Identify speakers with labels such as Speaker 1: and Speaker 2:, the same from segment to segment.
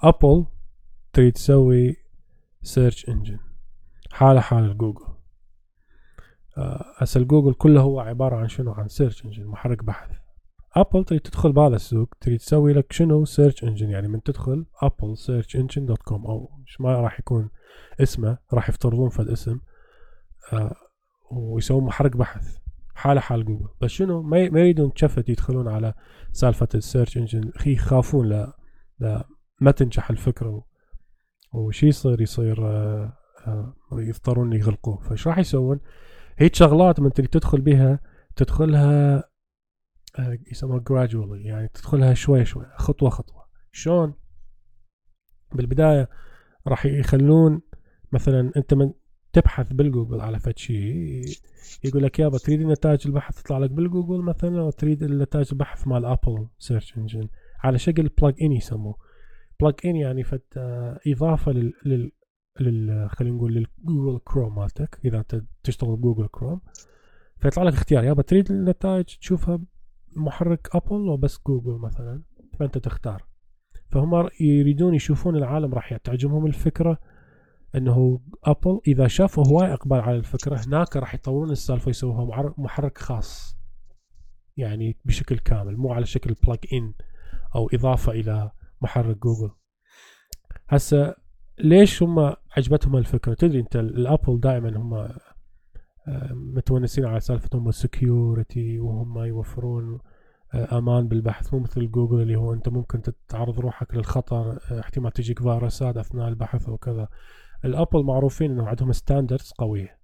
Speaker 1: ابل تريد تسوي search engine حالة حال جوجل هسه جوجل كله هو عبارة عن شنو؟ عن search engine محرك بحث. ابل تريد تدخل بهذا السوق تريد تسوي لك شنو؟ search engine يعني من تدخل ابل search engine dot com أو ما راح يكون اسمه راح يفترضون فد اسم آه ويسوون محرك بحث. حالة حال جوجل بس شنو؟ ما يريدون تشفت يدخلون على سالفة ال search engine يخافون لا لا ما تنجح الفكرة وشي يصير يصير آه آه يضطرون يغلقوه. فايش راح يسوون؟ هيك شغلات من تدخل بها تدخلها آه، يسموها gradually يعني تدخلها شوي شوي خطوة خطوة. شلون؟ بالبداية راح يخلون مثلا أنت من تبحث بالجوجل على فد شيء يقول لك يابا تريد نتائج البحث تطلع لك بالجوجل مثلا أو تريد نتائج البحث مال ابل search engine على شكل plug-in يسموه. plug-in يعني فد آه، إضافة لل, لل لل خلينا نقول للجوجل كروم مالتك إذا انت تشتغل بجوجل كروم فيطلع لك اختيار يابا تريد النتائج تشوفها محرك ابل أو بس جوجل مثلا فأنت تختار. فهم يريدون يشوفون العالم راح تعجبهم الفكرة إنه ابل إذا شافوا هواي إقبال على الفكرة هناك راح يطورون السالفة يسووها محرك خاص. يعني بشكل كامل مو على شكل plug-in أو إضافة إلى محرك جوجل. هسه ليش هم عجبتهم الفكرة؟ تدري انت الأبل دائما هم آه، متونسين على سالفه هم ال security وهم يوفرون آه، أمان بالبحث مو مثل جوجل اللي هو أنت ممكن تعرض روحك للخطر آه، احتمال تجيك فيروسات أثناء البحث وكذا. الأبل معروفين إنه عندهم standards قوية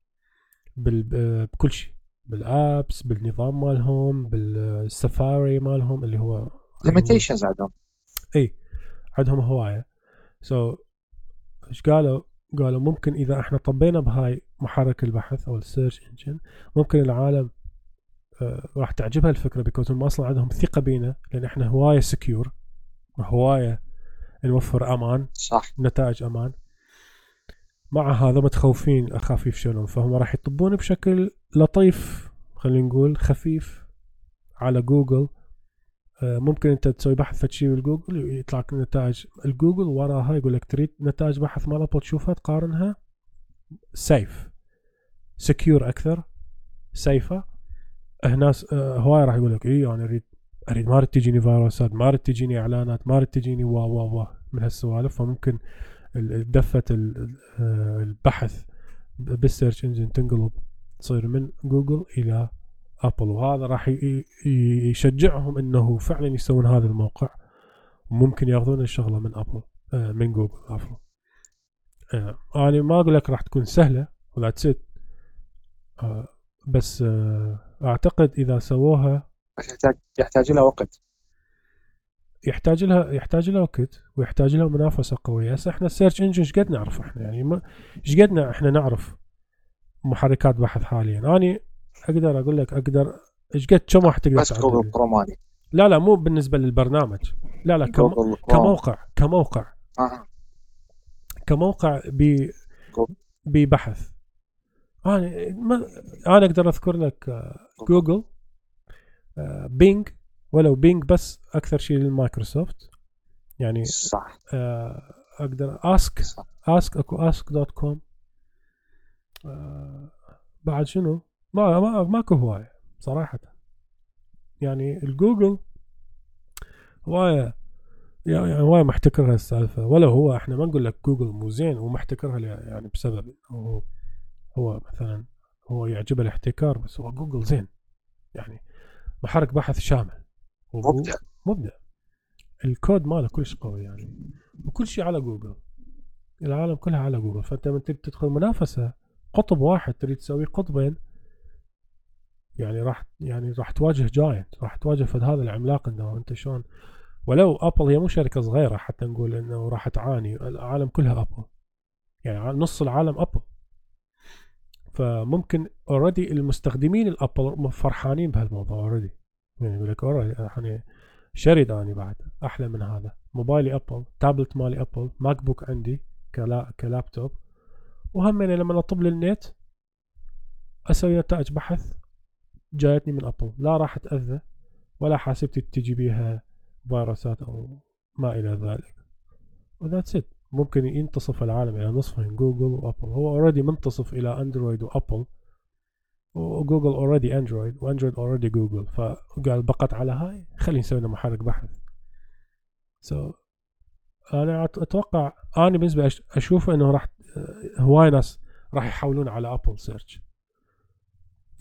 Speaker 1: بكل شيء. بال apps بالنظام مالهم بالسفاري مالهم اللي هو
Speaker 2: limitations عندهم.
Speaker 1: إي. عندهم هواية. so so, إيش قالوا؟ قالوا ممكن إذا إحنا طبينا بهاي محرك البحث أو ال search engine ممكن العالم آه راح تعجبها الفكرة because هم أصلا عندهم ثقة بينا لأن إحنا هواية secure هواية نوفر أمان
Speaker 2: صح.
Speaker 1: نتائج أمان. مع هذا متخوفين اخاف يفشلون فهم راح يطبون بشكل لطيف خلينا نقول خفيف على جوجل ممكن انت تسوي بحث في شيء بالجوجل يطلع لك نتائج. الجوجل وراها يقول لك تريد نتائج بحث مال ابل تشوفها تقارنها safe secure أكثر safe هنا آه، هواي راح يقول لك اي أنا اريد أريد ما أريد تجيني فيروسات ما أريد تجيني إعلانات ما أريد تجيني وا وا وا من هالسوالف. فممكن دفة آه، البحث بال search engine تنقلب تصير من جوجل إلى أبل وهذا راح يشجعهم إنه فعلا يسوون هذا الموقع. وممكن يأخذون الشغلة من أبل آه، من جوجل عفوا. آه، أنا ما أقول لك راح تكون سهلة ولا تسد آه، بس أعتقد إذا سووها
Speaker 2: يحتاج يحتاج لها وقت.
Speaker 1: يحتاج لها يحتاج لها وقت ويحتاج لها منافسة قوية. هسه إحنا ال search engine إيش قد نعرف إحنا؟ يعني إيش قد إحنا نعرف محركات بحث حاليا؟ أنا أقدر أقول لك أقدر. إيش قد كم راح تقدر
Speaker 2: بس جوجل كروماني
Speaker 1: لا لا مو بالنسبة للبرنامج. لا لا كم... كموقع كموقع.
Speaker 2: آه.
Speaker 1: كموقع ب ببحث. أنا ما أنا أقدر أذكر لك آه، جوجل آه، Bing ولو Bing بس أكثر شيء للمايكروسوفت. يعني
Speaker 2: صح.
Speaker 1: آه، أقدر Ask Ask أكو Ask dot com. بعد شنو؟ ما ما ماكو هواية صراحة. يعني الجوجل هواية يعني هواية محتكرها السالفة ولو هو إحنا ما نقول لك جوجل مو زين ومحتكرها يعني بسبب هو هو مثلا هو يعجبه الاحتكار بس هو جوجل زين. يعني محرك بحث شامل.
Speaker 2: مبدع.
Speaker 1: مبدع. الكود ماله كلش قوي يعني وكل شيء على جوجل. العالم كلها على جوجل. فأنت من تبي تدخل منافسة قطب واحد تريد تسوي قطبين يعني راح يعني راح تواجه giant راح تواجه فد هذا العملاق انه انت شلون؟ ولو Apple هي مو شركة صغيرة حتى نقول إنه راح تعاني العالم كلها Apple يعني نص العالم Apple فممكن already المستخدمين ال Apple فرحانين بهالموضوع already يعني يقول لك يعني ش أريد أني بعد أحلى من هذا. موبايلي Apple tablet مالي Apple MacBook عندي كلا كلابتوب. وهم لما أطب للنت أسوي نتائج بحث جايتني من Apple. لا راح أتأذى ولا حاسبتي تجي بيها فيروسات أو ما إلى ذلك. و that's it ممكن ينتصف العالم إلى نصفين Google و Apple هو already منتصف إلى Android و Apple و Google already Android و Android already Google فقال بقت على هاي. خلينا نسوي لنا محرك بحث. so so, أنا أتوقع أنا بالنسبة أشوف إنه راح هواي ناس راح يحولون على Apple search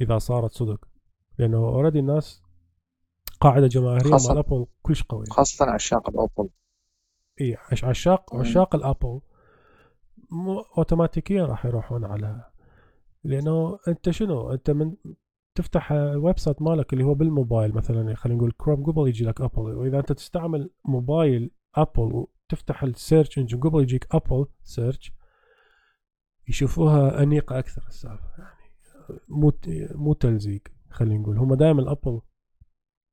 Speaker 1: إذا صارت صدق. لأنه already الناس قاعدة جماهيرية مال Apple كلش قوية.
Speaker 2: خاصة عشاق ال
Speaker 1: Apple إي عشاق عشاق ال Apple مو اوتوماتيكيا راح يروحون على لأنه أنت شنو؟ أنت من تفتح ال website مالك اللي هو بالموبايل مثلا خلينا نقول كروم قبل يجي لك Apple وإذا أنت تستعمل موبايل Apple وتفتح ال search engine قبل يجيك Apple search يشوفوها أنيقة أكثر السالفة يعني مو مو تلزيق. خلينا نقول. هم دائما Apple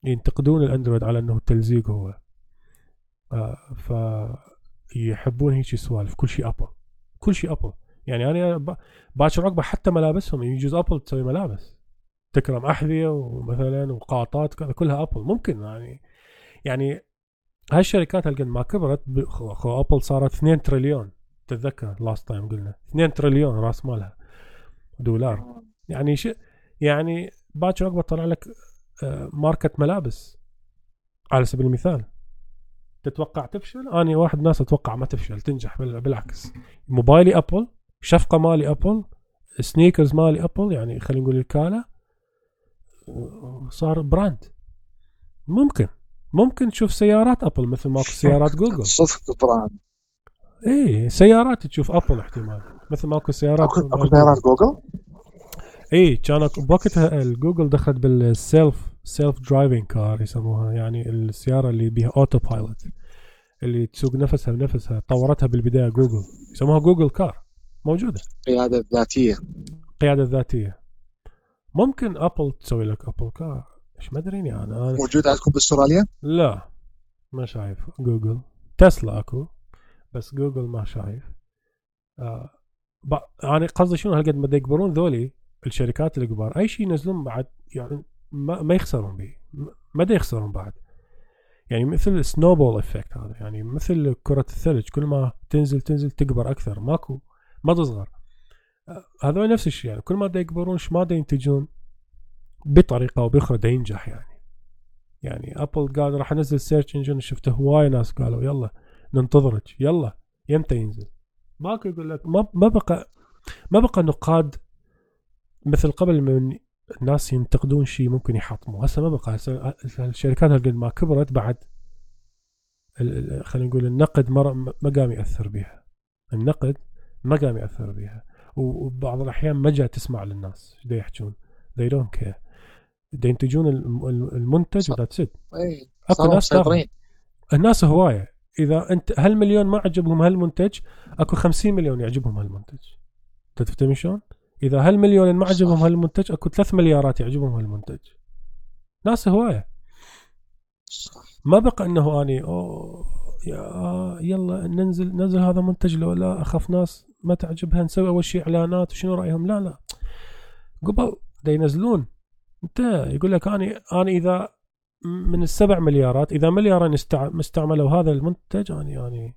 Speaker 1: ينتقدون ال Android على إنه تلزيق هو. آه ف يحبون هيك سوالف. كل شيء Apple. كل شيء Apple. يعني أنا باكر عقبه حتى ملابسهم. يجوز Apple تسوي ملابس. تكرم أحذية ومثلا وقاطات كلها Apple. ممكن يعني. يعني هاي الشركات هالقد ما كبرت. خو Apple صارت 2 تريليون. تتذكر last time قلنا. 2 تريليون راس مالها. دولار. يعني ش يعني باكر عقبه طلع لك آه، ماركة ملابس. على سبيل المثال تتوقع تفشل؟ أنا واحد ناس أتوقع ما تفشل تنجح بالعكس. موبايلي Apple شفقة مالي Apple sneakers مالي Apple يعني خلينا نقول الكالة صار brand. ممكن ممكن تشوف سيارات Apple مثل ماكو سيارات جوجل.
Speaker 2: صدق brand.
Speaker 1: إيه سيارات تشوف Apple احتمال مثل ماكو سيارات
Speaker 2: أكو سيارات جوجل؟
Speaker 1: اي كان بوقتها الجوجل دخلت بال self self driving car يسموها يعني السيارة اللي بيها autopilot اللي تسوق نفسها بنفسها طورتها بالبداية جوجل يسموها Google car موجودة.
Speaker 2: قيادة ذاتية.
Speaker 1: قيادة ذاتية. ممكن Apple تسوي لك Apple car إيش ما يعني أنا.
Speaker 2: موجود عندكم باستراليا؟
Speaker 1: لا ما شايف. Google. Tesla أكو بس جوجل ما شايف. آه يعني قصدي شنو هالقد ما يكبرون ذولي الشركات الكبار أي شيء ينزلون بعد يعني ما, ما يخسرون به ما يخسرون بعد. يعني مثل snowball effect هذا يعني مثل كرة الثلج كل ما تنزل تنزل تكبر أكثر ماكو ما تصغر. هذا نفس الشيء يعني كل ما دا يكبرون ما دا ينتجون؟ بطريقة أو بأخرى دا ينجح يعني. يعني Apple قال راح أنزل search engine شفته هواي ناس قالوا يلا ننتظرك يلا يمتى ينزل؟ ماكو يقول لك ما بقى ما بقى نقاد مثل قبل من الناس ينتقدون شيء ممكن يحطموه هسه ما بقى. هسه الشركات هالقد ما كبرت بعد خلينا نقول النقد ما ما قام يأثر بها النقد ما قام يأثر بها وبعض الأحيان ما جاء تسمع للناس. إيش يحجون؟ They don't care. ينتجون المنتج وذاتس ات أكو ناس الناس هواية. إذا أنت هالمليون ما عجبهم هالمنتج أكو 50 مليون يعجبهم هالمنتج. تفهم شلون؟ إذا هالمليون ما عجبهم هالمنتج أكو 3 مليارات يعجبهم هالمنتج. ناس هواية. ما بقى إنه أني أوه يا يلا ننزل ننزل هذا منتج لو لا أخاف ناس ما تعجبها نسوي أول شيء إعلانات وشنو رأيهم؟ لا لا. قبل دا ينزلون. أنت يقول لك أني أنا إذا من السبع مليارات إذا مليارين استعملوا هذا المنتج أني يعني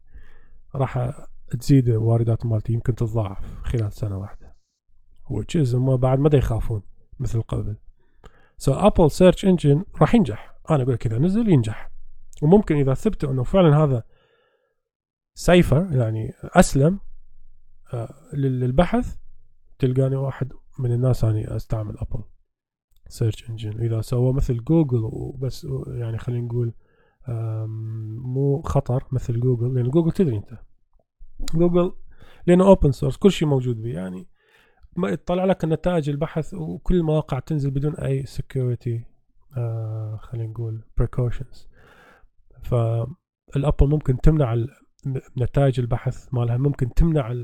Speaker 1: راح تزيد واردات مالتي يمكن تتضاعف خلال سنة واحدة. وتشيز هم بعد ما يخافون مثل قبل. so Apple search engine راح ينجح. أنا أقول لك اذا نزل ينجح. وممكن إذا ثبتوا إنه فعلا هذا safer يعني أسلم آه للبحث تلقاني واحد من الناس أني أستعمل Apple search engine إذا سوى مثل جوجل وبس يعني خلينا نقول مو خطر مثل جوجل لأن جوجل تدري أنت. جوجل لأنه open source كل شيء موجود به يعني ما يطلع لك نتائج البحث وكل المواقع تنزل بدون أي security آه خلينا نقول precautions فال Apple ممكن تمنع نتائج البحث مالها ممكن تمنع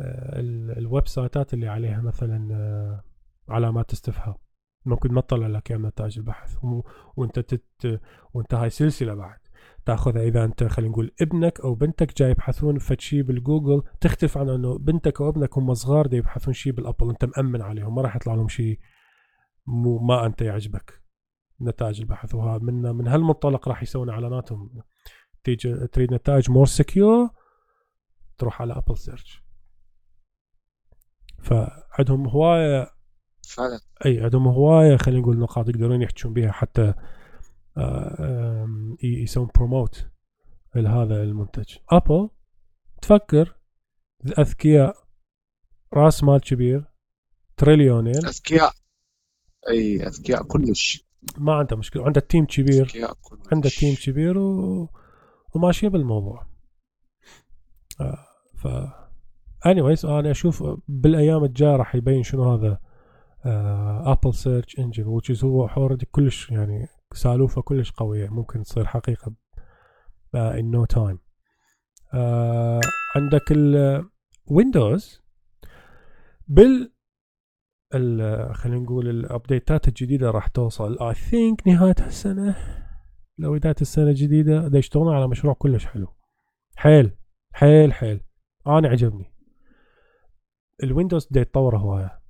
Speaker 1: آه، ال website ات اللي عليها مثلا آه، علامات استفهام. ممكن ما تطلع لك اياها نتائج البحث وانت تت وانت هاي سلسله بعد. تاخذها إذا أنت خلينا نقول ابنك أو بنتك جاي يبحثون فد شيء بالجوجل تختلف عن إنه بنتك أو ابنك هم صغار يبحثون شيء بالأبل أنت مأمن عليهم ما راح يطلع لهم شيء مو ما أنت يعجبك نتائج البحث. وهذا من من هالمنطلق راح يسوون إعلاناتهم. تيجي تريد نتائج more secure تروح على Apple Search فعندهم هواية
Speaker 2: فعلا.
Speaker 1: إي عندهم هواية خلينا نقول نقاط يقدرون يحجون بها حتى يسوون promote لهذا المنتج. ابل تفكر اذكياء رأس مال كبير تريليونين
Speaker 2: أذكياء. أي أذكياء كلش.
Speaker 1: ما عنده مشكلة. عنده team كبير. عنده تيم كبير و... وماشيين بالموضوع. آه ف anyways أنا أشوف بالأيام الجاية راح يبين شنو هذا Apple Search Engine which is هو already كلش يعني سالوفة كلش قوية ممكن تصير حقيقة uh, in no time. آه عندك الويندوز بال ال- خلينا نقول ال update ات الجديدة راح توصل. I think نهاية السنة. لو بداية السنة الجديده دا يشتغلون على مشروع كلش حلو. حيل حيل حيل. أنا عجبني. الويندوز دا يتطور هواية.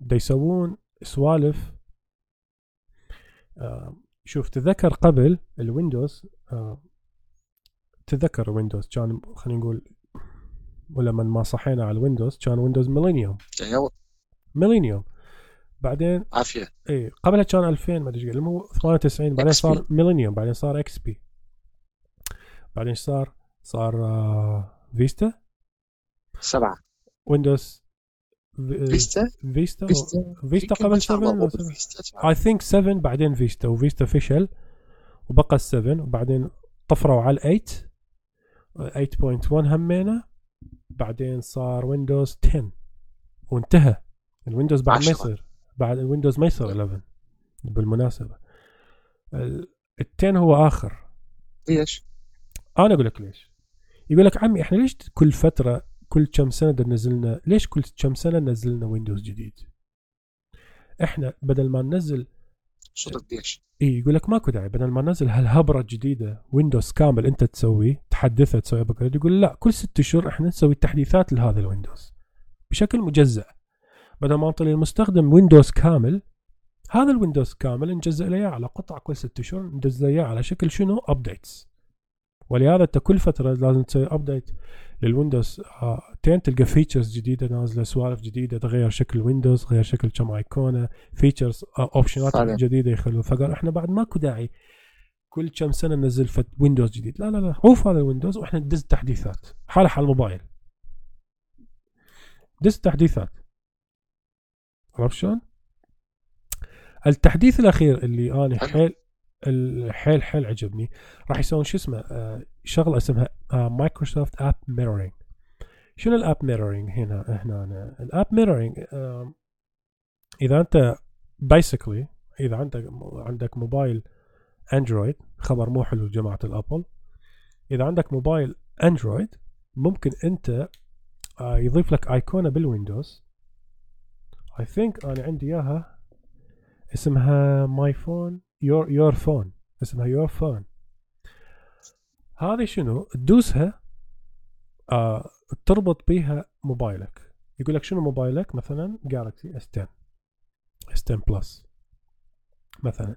Speaker 1: دا يسوون سوالف آه شوف تذكر قبل الويندوز آه تذكر ويندوز كان خلينا نقول أول ما صحينا على الويندوز كان ويندوز
Speaker 2: Millennium. هو
Speaker 1: Millennium. بعدين
Speaker 2: عافية.
Speaker 1: اي قبلها كان 2000 ما أدري إيش هو 98 بعدين. صار Millennium بعدين صار XP. بعدين إيش صار؟ صار آه Vista.
Speaker 2: سبعة.
Speaker 1: ويندوز
Speaker 2: Vista
Speaker 1: Vista
Speaker 2: Vista
Speaker 1: قبل
Speaker 2: ما شاء الله
Speaker 1: 7
Speaker 2: مو
Speaker 1: أو 7
Speaker 2: بال
Speaker 1: Vista I think 7 بعدين Vista و Vista فشل وبقى 7 وبعدين طفروا على 8 8.1 همينة. بعدين صار ويندوز 10 وانتهى. الويندوز بعد ما. يصير. بعد الويندوز ما يصير 11 بالمناسبة. ال 10 هو آخر.
Speaker 2: ليش؟
Speaker 1: أنا أقول لك ليش. يقول لك عمي إحنا ليش كل فترة كل كم سنة بدنا نزلنا ليش كل كم سنة نزلنا ويندوز جديد؟ إحنا بدل ما ننزل
Speaker 2: شو رد ليش؟
Speaker 1: اي يقول لك ماكو داعي بدل ما ننزل هالهبرة الجديدة ويندوز كامل أنت تسويه تحدثه تسوي upgrade يقول لا كل ست اشهر إحنا نسوي تحديثات لهذا الويندوز بشكل مجزأ. بدل ما نعطي للمستخدم ويندوز كامل هذا الويندوز كامل نجزء له على قطع كل ست اشهر نجزء اياه على شكل شنو؟ updates ولهذا انت كل فترة لازم تسوي update للويندوز. آه 10 تلقى features جديدة نازلة سوالف جديدة تغير شكل ويندوز تغير شكل كم ايقونه features option
Speaker 2: ات.
Speaker 1: جديدة يخلون. فقال إحنا بعد ماكو داعي. كل كم سنة ننزل فد ويندوز جديد. لا لا لا عوف هذا الويندوز وإحنا ندز تحديثات حاله حال الموبايل دز تحديثات عرفت شلون؟ التحديث الأخير اللي أنا
Speaker 2: حلو.
Speaker 1: حيل حيل عجبني. راح يسوون شو اسمه آه شغلة اسمها Microsoft App Mirroring شنو ال App Mirroring هنا هنا. ال App Mirroring إذا أنت basically إذا عندك عندك موبايل اندرويد خبر مو حلو جماعة الأبل. إذا عندك موبايل اندرويد ممكن أنت آه يضيف لك ايقونه بالويندوز I think أنا عندي إياها اسمها My Phone Your Your Phone اسمها Your Phone هذه شنو؟ تدوسها آه تربط بيها موبايلك. يقول لك شنو موبايلك؟ مثلا Galaxy S 10 S 10 Plus مثلا.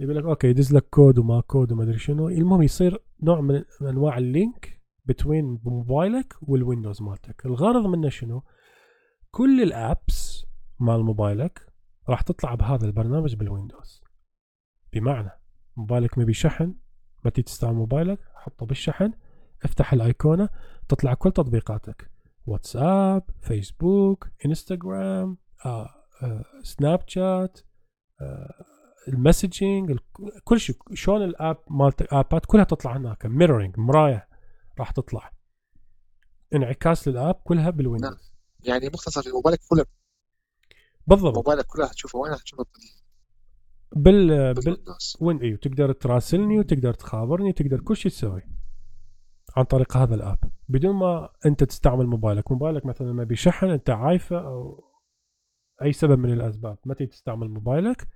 Speaker 1: يقول لك okay يدز لك كود وما كود وما أدري شنو. المهم يصير نوع من أنواع ال link between موبايلك والويندوز مالتك. الغرض منه شنو؟ كل ال apps مال موبايلك راح تطلع بهذا البرنامج بالويندوز. بمعنى موبايلك ما بيه شحن ما تستعمل موبايلك حطه بالشحن افتح الايقونه تطلع كل تطبيقاتك. واتساب فيسبوك انستغرام آه، آه، سناب شات آه، ال messaging ال- كل شيء شلون ال app مالت app ات كلها تطلع هناك. mirroring مراية راح تطلع. انعكاس لل app كلها بالويندوز.
Speaker 2: يعني مختصر في موبايلك كله
Speaker 1: بالضبط.
Speaker 2: موبايلك كله هتشوفه وين هتشوفه
Speaker 1: بال بال وين؟ اي وتقدر تراسلني وتقدر تخابرني وتقدر كل شيء تسوي عن طريق هذا ال app. بدون ما أنت تستعمل موبايلك. موبايلك مثلا ما بيه شحن أنت عايفه أو أي سبب من الأسباب. ما تيجي تستعمل موبايلك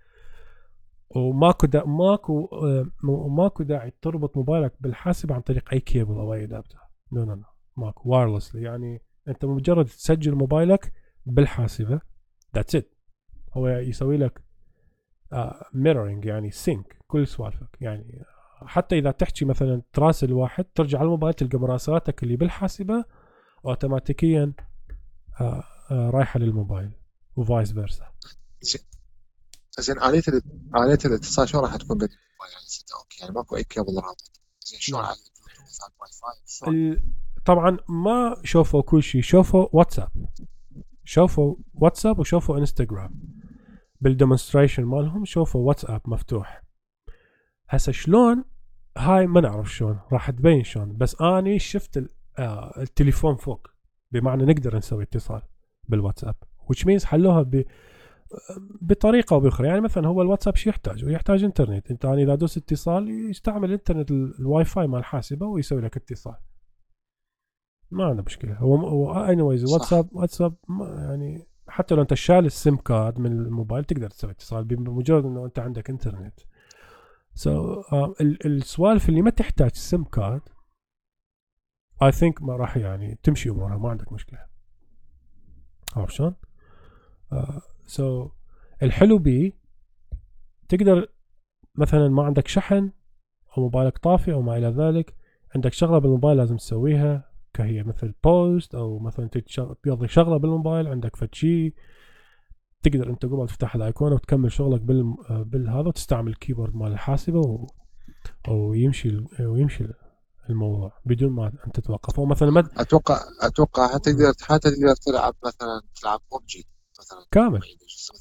Speaker 1: وماكو دا ماكو آه، ماكو داعي تربط موبايلك بالحاسب عن طريق أي كيبل أو أي adapter no no no ماكو. wirelessly يعني أنت مجرد تسجل موبايلك بالحاسبة. that's it هو يسوي لك mirroring يعني sync كل سوالفك. يعني حتى إذا تحكي مثلا تراسل واحد ترجع على الموبايل تلقى مراسلاتك اللي بالحاسبة اوتوماتيكيا آه، آه، رايحة للموبايل و vice versa
Speaker 2: زين آلية آلية الاتصال شلون راح تكون بالموبايل يعني okay يعني ماكو أي كيبل رابط. زين شلون. على ال Wi
Speaker 1: Fi طبعا ما شوفوا كل شيء شوفوا واتساب. شوفوا واتساب وشوفوا انستغرام بال demonstration مالهم شوفوا واتساب مفتوح. هسه شلون؟ هاي ما نعرف شلون راح تبين شلون. بس أني شفت آه، التليفون فوق بمعنى نقدر نسوي اتصال بالواتساب which means حلوها ب بطريقة أو بأخرى. يعني مثلا هو الواتساب شو يحتاج؟ هو يحتاج إنترنت. أنت يعني إذا دوس اتصال يستعمل الانترنت ال- الواي فاي مال الحاسبه ويسوي لك اتصال. ما عنده مشكلة. هو هو
Speaker 2: anyways.
Speaker 1: واتساب واتساب يعني حتى لو انت شال ال SIM card من الموبايل تقدر تسوي اتصال بمجرد انه انت عندك انترنت so so, uh, ال- السوالف اللي ما تحتاج SIM card I think ما راح يعني تمشي أمورها ما عندك مشكلة عرفت شلون؟ so الحلو بيه تقدر مثلا ما عندك شحن أو موبايلك طافي أو ما إلى ذلك عندك شغلة بالموبايل لازم تسويها كهي مثل post أو مثلا تقضي شغلة بالموبايل عندك فد شيء تقدر أنت قبل تفتح الايقونه وتكمل شغلك بال بالهذا وتستعمل الكيبورد مال الحاسبة و... أو يمشي ال- ويمشي الموضوع بدون ما انت تتوقف. أو مثلا ما
Speaker 2: أتوقع أتوقع حتى تقدر حتى تقدر تلعب مثلا تلعب ببجي مثلا.
Speaker 1: كامل.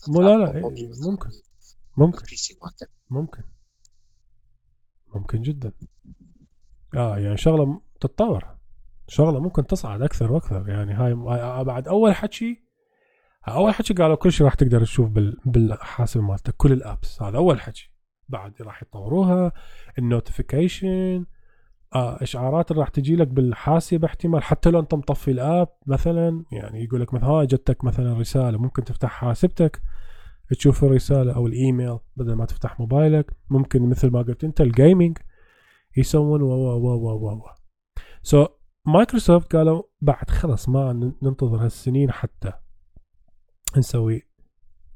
Speaker 1: مو لا لا، إيه، ممكن. ممكن. ممكن ممكن. جدا آه يعني شغلة تتطور. شغلة ممكن تصعد أكثر وأكثر يعني. هاي بعد أول حكي أول حكي قالوا كل شيء راح تقدر تشوف بال بالحاسب مالتك كل ال apps. هذا أول حكي. بعد راح يطوروها ال notification آه إشعارات اللي راح تجي لك بالحاسب احتمال حتى لو أنت مطفي ال app مثلا يعني يقول لك مثلا هاي جتك مثلا رسالة ممكن تفتح حاسبتك تشوف الرسالة أو الإيميل بدل ما تفتح موبايلك. ممكن مثل ما قلت أنت ال gaming يسوون و و و و و so مايكروسوفت قالوا بعد خلص ما ننتظر هالسنين حتى نسوي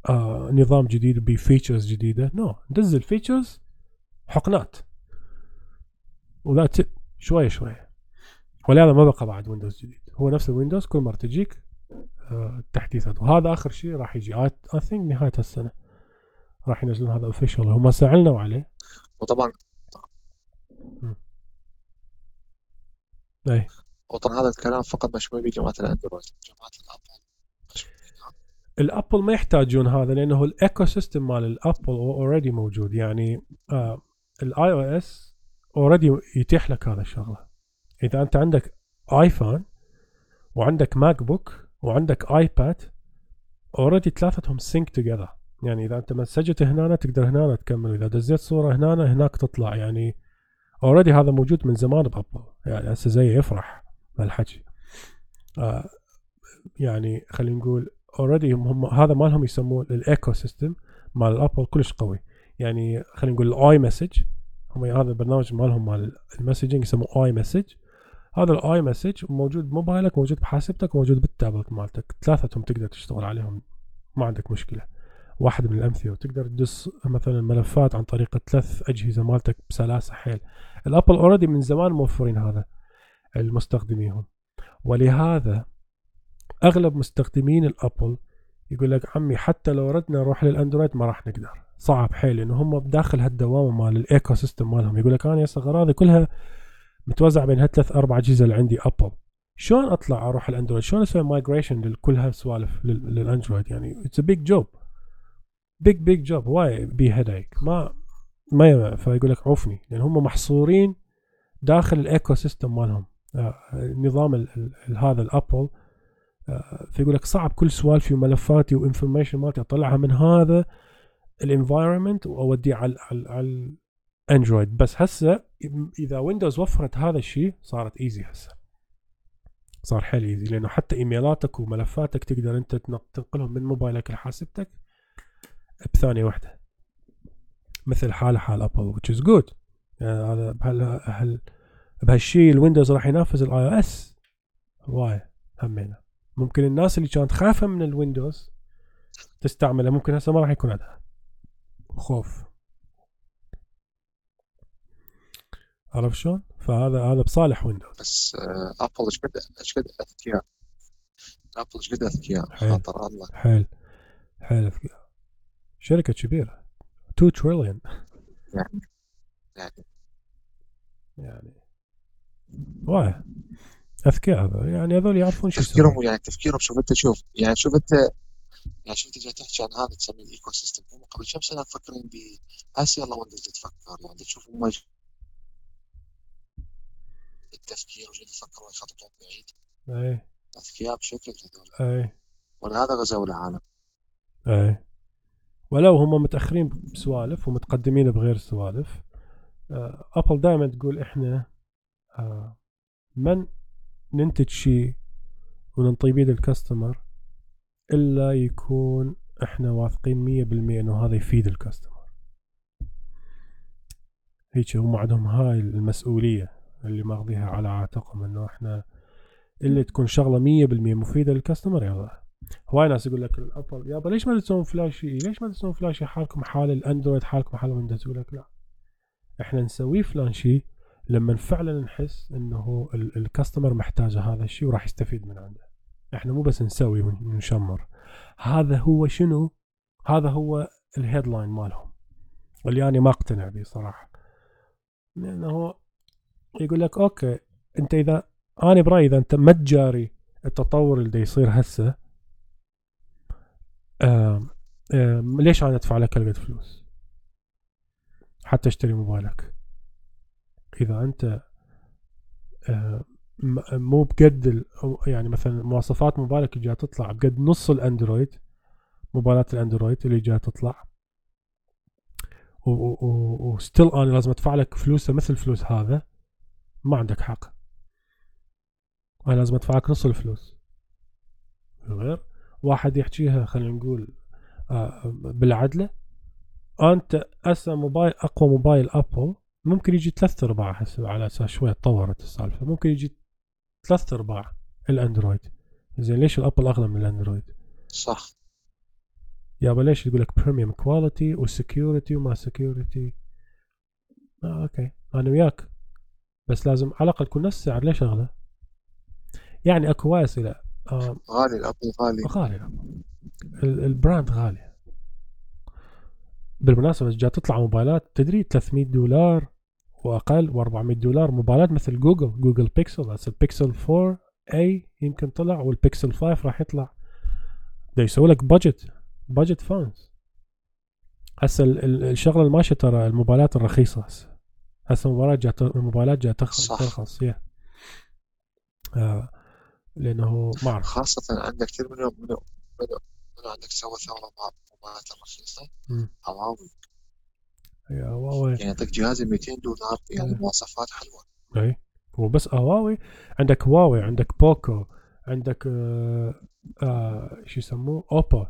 Speaker 1: آه نظام جديد ب features جديدة. no no. ننزل features حقنات. وذات شوية شوية. ولهذا ما بقى بعد ويندوز جديد. هو نفس الويندوز كل مرة تجيك آه تحديثات وهذا آخر شيء راح يجي. I think نهاية السنة راح ينزلون هذا official هم سألنا عليه.
Speaker 2: وطبعا
Speaker 1: أي.
Speaker 2: وطبعا هذا الكلام فقط مشمول بجماعه الأندرويد جماعة الأبل.
Speaker 1: الأبل ما يحتاجون هذا لأنه ال ecosystem مال الأبل already موجود. يعني آه ال iOS already يتيح لك هذا الشغلة. إذا أنت عندك ايفون وعندك ماك بوك وعندك ايباد already ثلاثتهم sync together يعني إذا أنت مسجت هنا تقدر هنا تكمل. واذا دزيت صورة هنا هناك تطلع. يعني already هذا موجود من زمان بأبل. يعني هسه زي يفرح بهالحكي. آه يعني خلينا نقول already هم, هذا مالهم يسموه ال ecosystem مال الابل كلش قوي. يعني خلينا نقول ال iMessage هم هذا البرنامج مالهم مال ال messaging يسموه iMessage هذا ال iMessage موجود بموبايلك موجود بحاسبتك موجود بالتابلت مالتك. ثلاثتهم تقدر تشتغل عليهم ما عندك مشكلة. واحد من الأمثلة. وتقدر تدس مثلا ملفات عن طريق الثلاث أجهزة مالتك بسلاسة حيل. الأبل already من زمان موفرين هذا المستخدميهم ولهذا أغلب مستخدمين الأبل يقول لك عمي حتى لو ردنا نروح للأندرويد ما راح نقدر. صعب حيل لأنه هم بداخل هالدوامة مال ال ecosystem مالهم. يقول لك أنا هسه اغراضي كلها متوزع بين هالثلاث أربع أجهزة اللي عندي أبل. شلون أطلع أروح الأندرويد؟ شلون أسوي migration لكل هالسوالف لل- للأندرويد؟ يعني it's big job big big job why be headache ما ما ي- فيقول لك عوفني لأن هم محصورين داخل ال ecosystem مالهم. آه، نظام هذا الأبل. آه، فيقول لك صعب كل سوالفي وملفاتي و information مالتي أطلعها من هذا ال environment واوديه على على, الاندرويد بس هسه إذا ويندوز وفرت هذا الشيء صارت easy هسه. صار حيل easy لأنه حتى إيميلاتك وملفاتك تقدر أنت تنق- تنقلهم من موبايلك لحاسبتك. بثانية واحدة. مثل حال حال ابل which is good. يعني هذا بهال هال بهالشيء الويندوز راح ينافس ال iOS هوايه همينة. ممكن الناس اللي كانت خايفة من الويندوز تستعمله ممكن هسه ما راح يكون عندها. خوف. عرفت شلون؟ فهذا هذا بصالح ويندوز
Speaker 2: بس آه، ابل إيش قد إيش قد أذكياء؟ ابل إيش قد
Speaker 1: أذكياء.
Speaker 2: خاطر الله.
Speaker 1: حيل. حيل أذكياء. شركة كبيرة. 2 تريليون
Speaker 2: يعني يعني.
Speaker 1: يعني أذكياء هذول. يعني هذول يعرفون شو
Speaker 2: تفكيرهم يعني تفكيرهم شوف انت شوف يعني شوف انت يعني شوف انت جاي تحكي عن هذا تسميه ال ecosystem هم قبل كم سنة مفكرين ب هسه يلا ويندوز تفكر يعني تشوف هم التفكير وجاي يفكروا يخططون بعيد.
Speaker 1: اي
Speaker 2: أذكياء بشكل هذول.
Speaker 1: اي
Speaker 2: ولهذا غزوا العالم.
Speaker 1: اي ولو هم متأخرين بسوالف ومتقدمين بغير سوالف آه، ابل دائما تقول إحنا آه، من ننتج شيء وننطي بيد ال customer إلا يكون إحنا واثقين مية بالمية إنه هذا يفيد ال customer. هيك هم عندهم هاي المسؤولية اللي ماخذيها على عاتقهم إنه إحنا اللي تكون شغلة مية بالمية مفيدة لل customer يلا. هواي ناس يقول لك الأبل يابا ليش ما تسوون فلاشي؟ ليش ما تسوون فلاشي حالكم؟ حال الأندرويد حالكم حال ويندوز يقول لك لا. إحنا نسويه فلان شيء لما فعلا نحس إنه ال- customer محتاج هذا الشيء وراح يستفيد من عنده. إحنا مو بس نسوي ون- ونشمر. هذا هو شنو؟ هذا هو ال headline مالهم. واللي أنا ما أقتنع به صراحة. لأنه يقول لك okay أنت إذا أنا برأيي إذا أنت ما تجاري التطور اللي يصير هسه آم آم ليش أنا أدفع لك هالقد فلوس؟ حتى أشتري موبايلك. إذا أنت آه، مو بقد يعني مثلا مواصفات موبايلك اللي جاية تطلع بقد نص الأندرويد موبايلات الأندرويد اللي جاية تطلع. وستيل أنا لازم أدفع لك فلوسه مثل فلوس هذا ما عندك حق. أنا لازم أدفع لك نص الفلوس. غير؟ واحد يحكيها خلينا نقول آه، بالعدلة. أنت هسه موبايل أقوى موبايل Apple ممكن يجي ثلاث أرباع هسه على أساس شوية تطورت السالفة. ممكن يجي ثلاث أرباع الAndroid. زين ليش ال Apple اغلى من ال Android؟
Speaker 2: صح.
Speaker 1: يابا ليش يقول لك premium quality و security وما security آه okay. أنا وياك. بس لازم على الأقل تكون نفس السعر ليش أغلى؟ يعني أكو وايد اسئله
Speaker 2: غالي ال Apple غالي.
Speaker 1: غالي. الأمر. ال- ال brand غالي. بالمناسبة جا تطلع موبايلات تدري 300 دولار وأقل و400 دولار موبايلات مثل Google Google Pixel هسه البيكسل 4 اي يمكن طلع والبيكسل 5 راح يطلع. دا يسوي لك budget budget phones هسه ال- ال- الشغلة اللي ماشيه ترى الموبايلات الرخيصة هسه. هسه الموبايلات جا الموبايلات جا ترخص
Speaker 2: صح.
Speaker 1: ترخص يا آه. لأنه ما أعرف.
Speaker 2: خاصة عندك كثير منهم منو منو منو عندك سوى ثورة مع موبايلات الرخيصة. هواوي.
Speaker 1: يا هواوي.
Speaker 2: يعني يعطيك جهاز ب 200 دولار يعني. مواصفات حلوة.
Speaker 1: أي. هو بس هواوي. عندك هواوي عندك بوكو عندك آه آه شو يسموه؟ أوبو.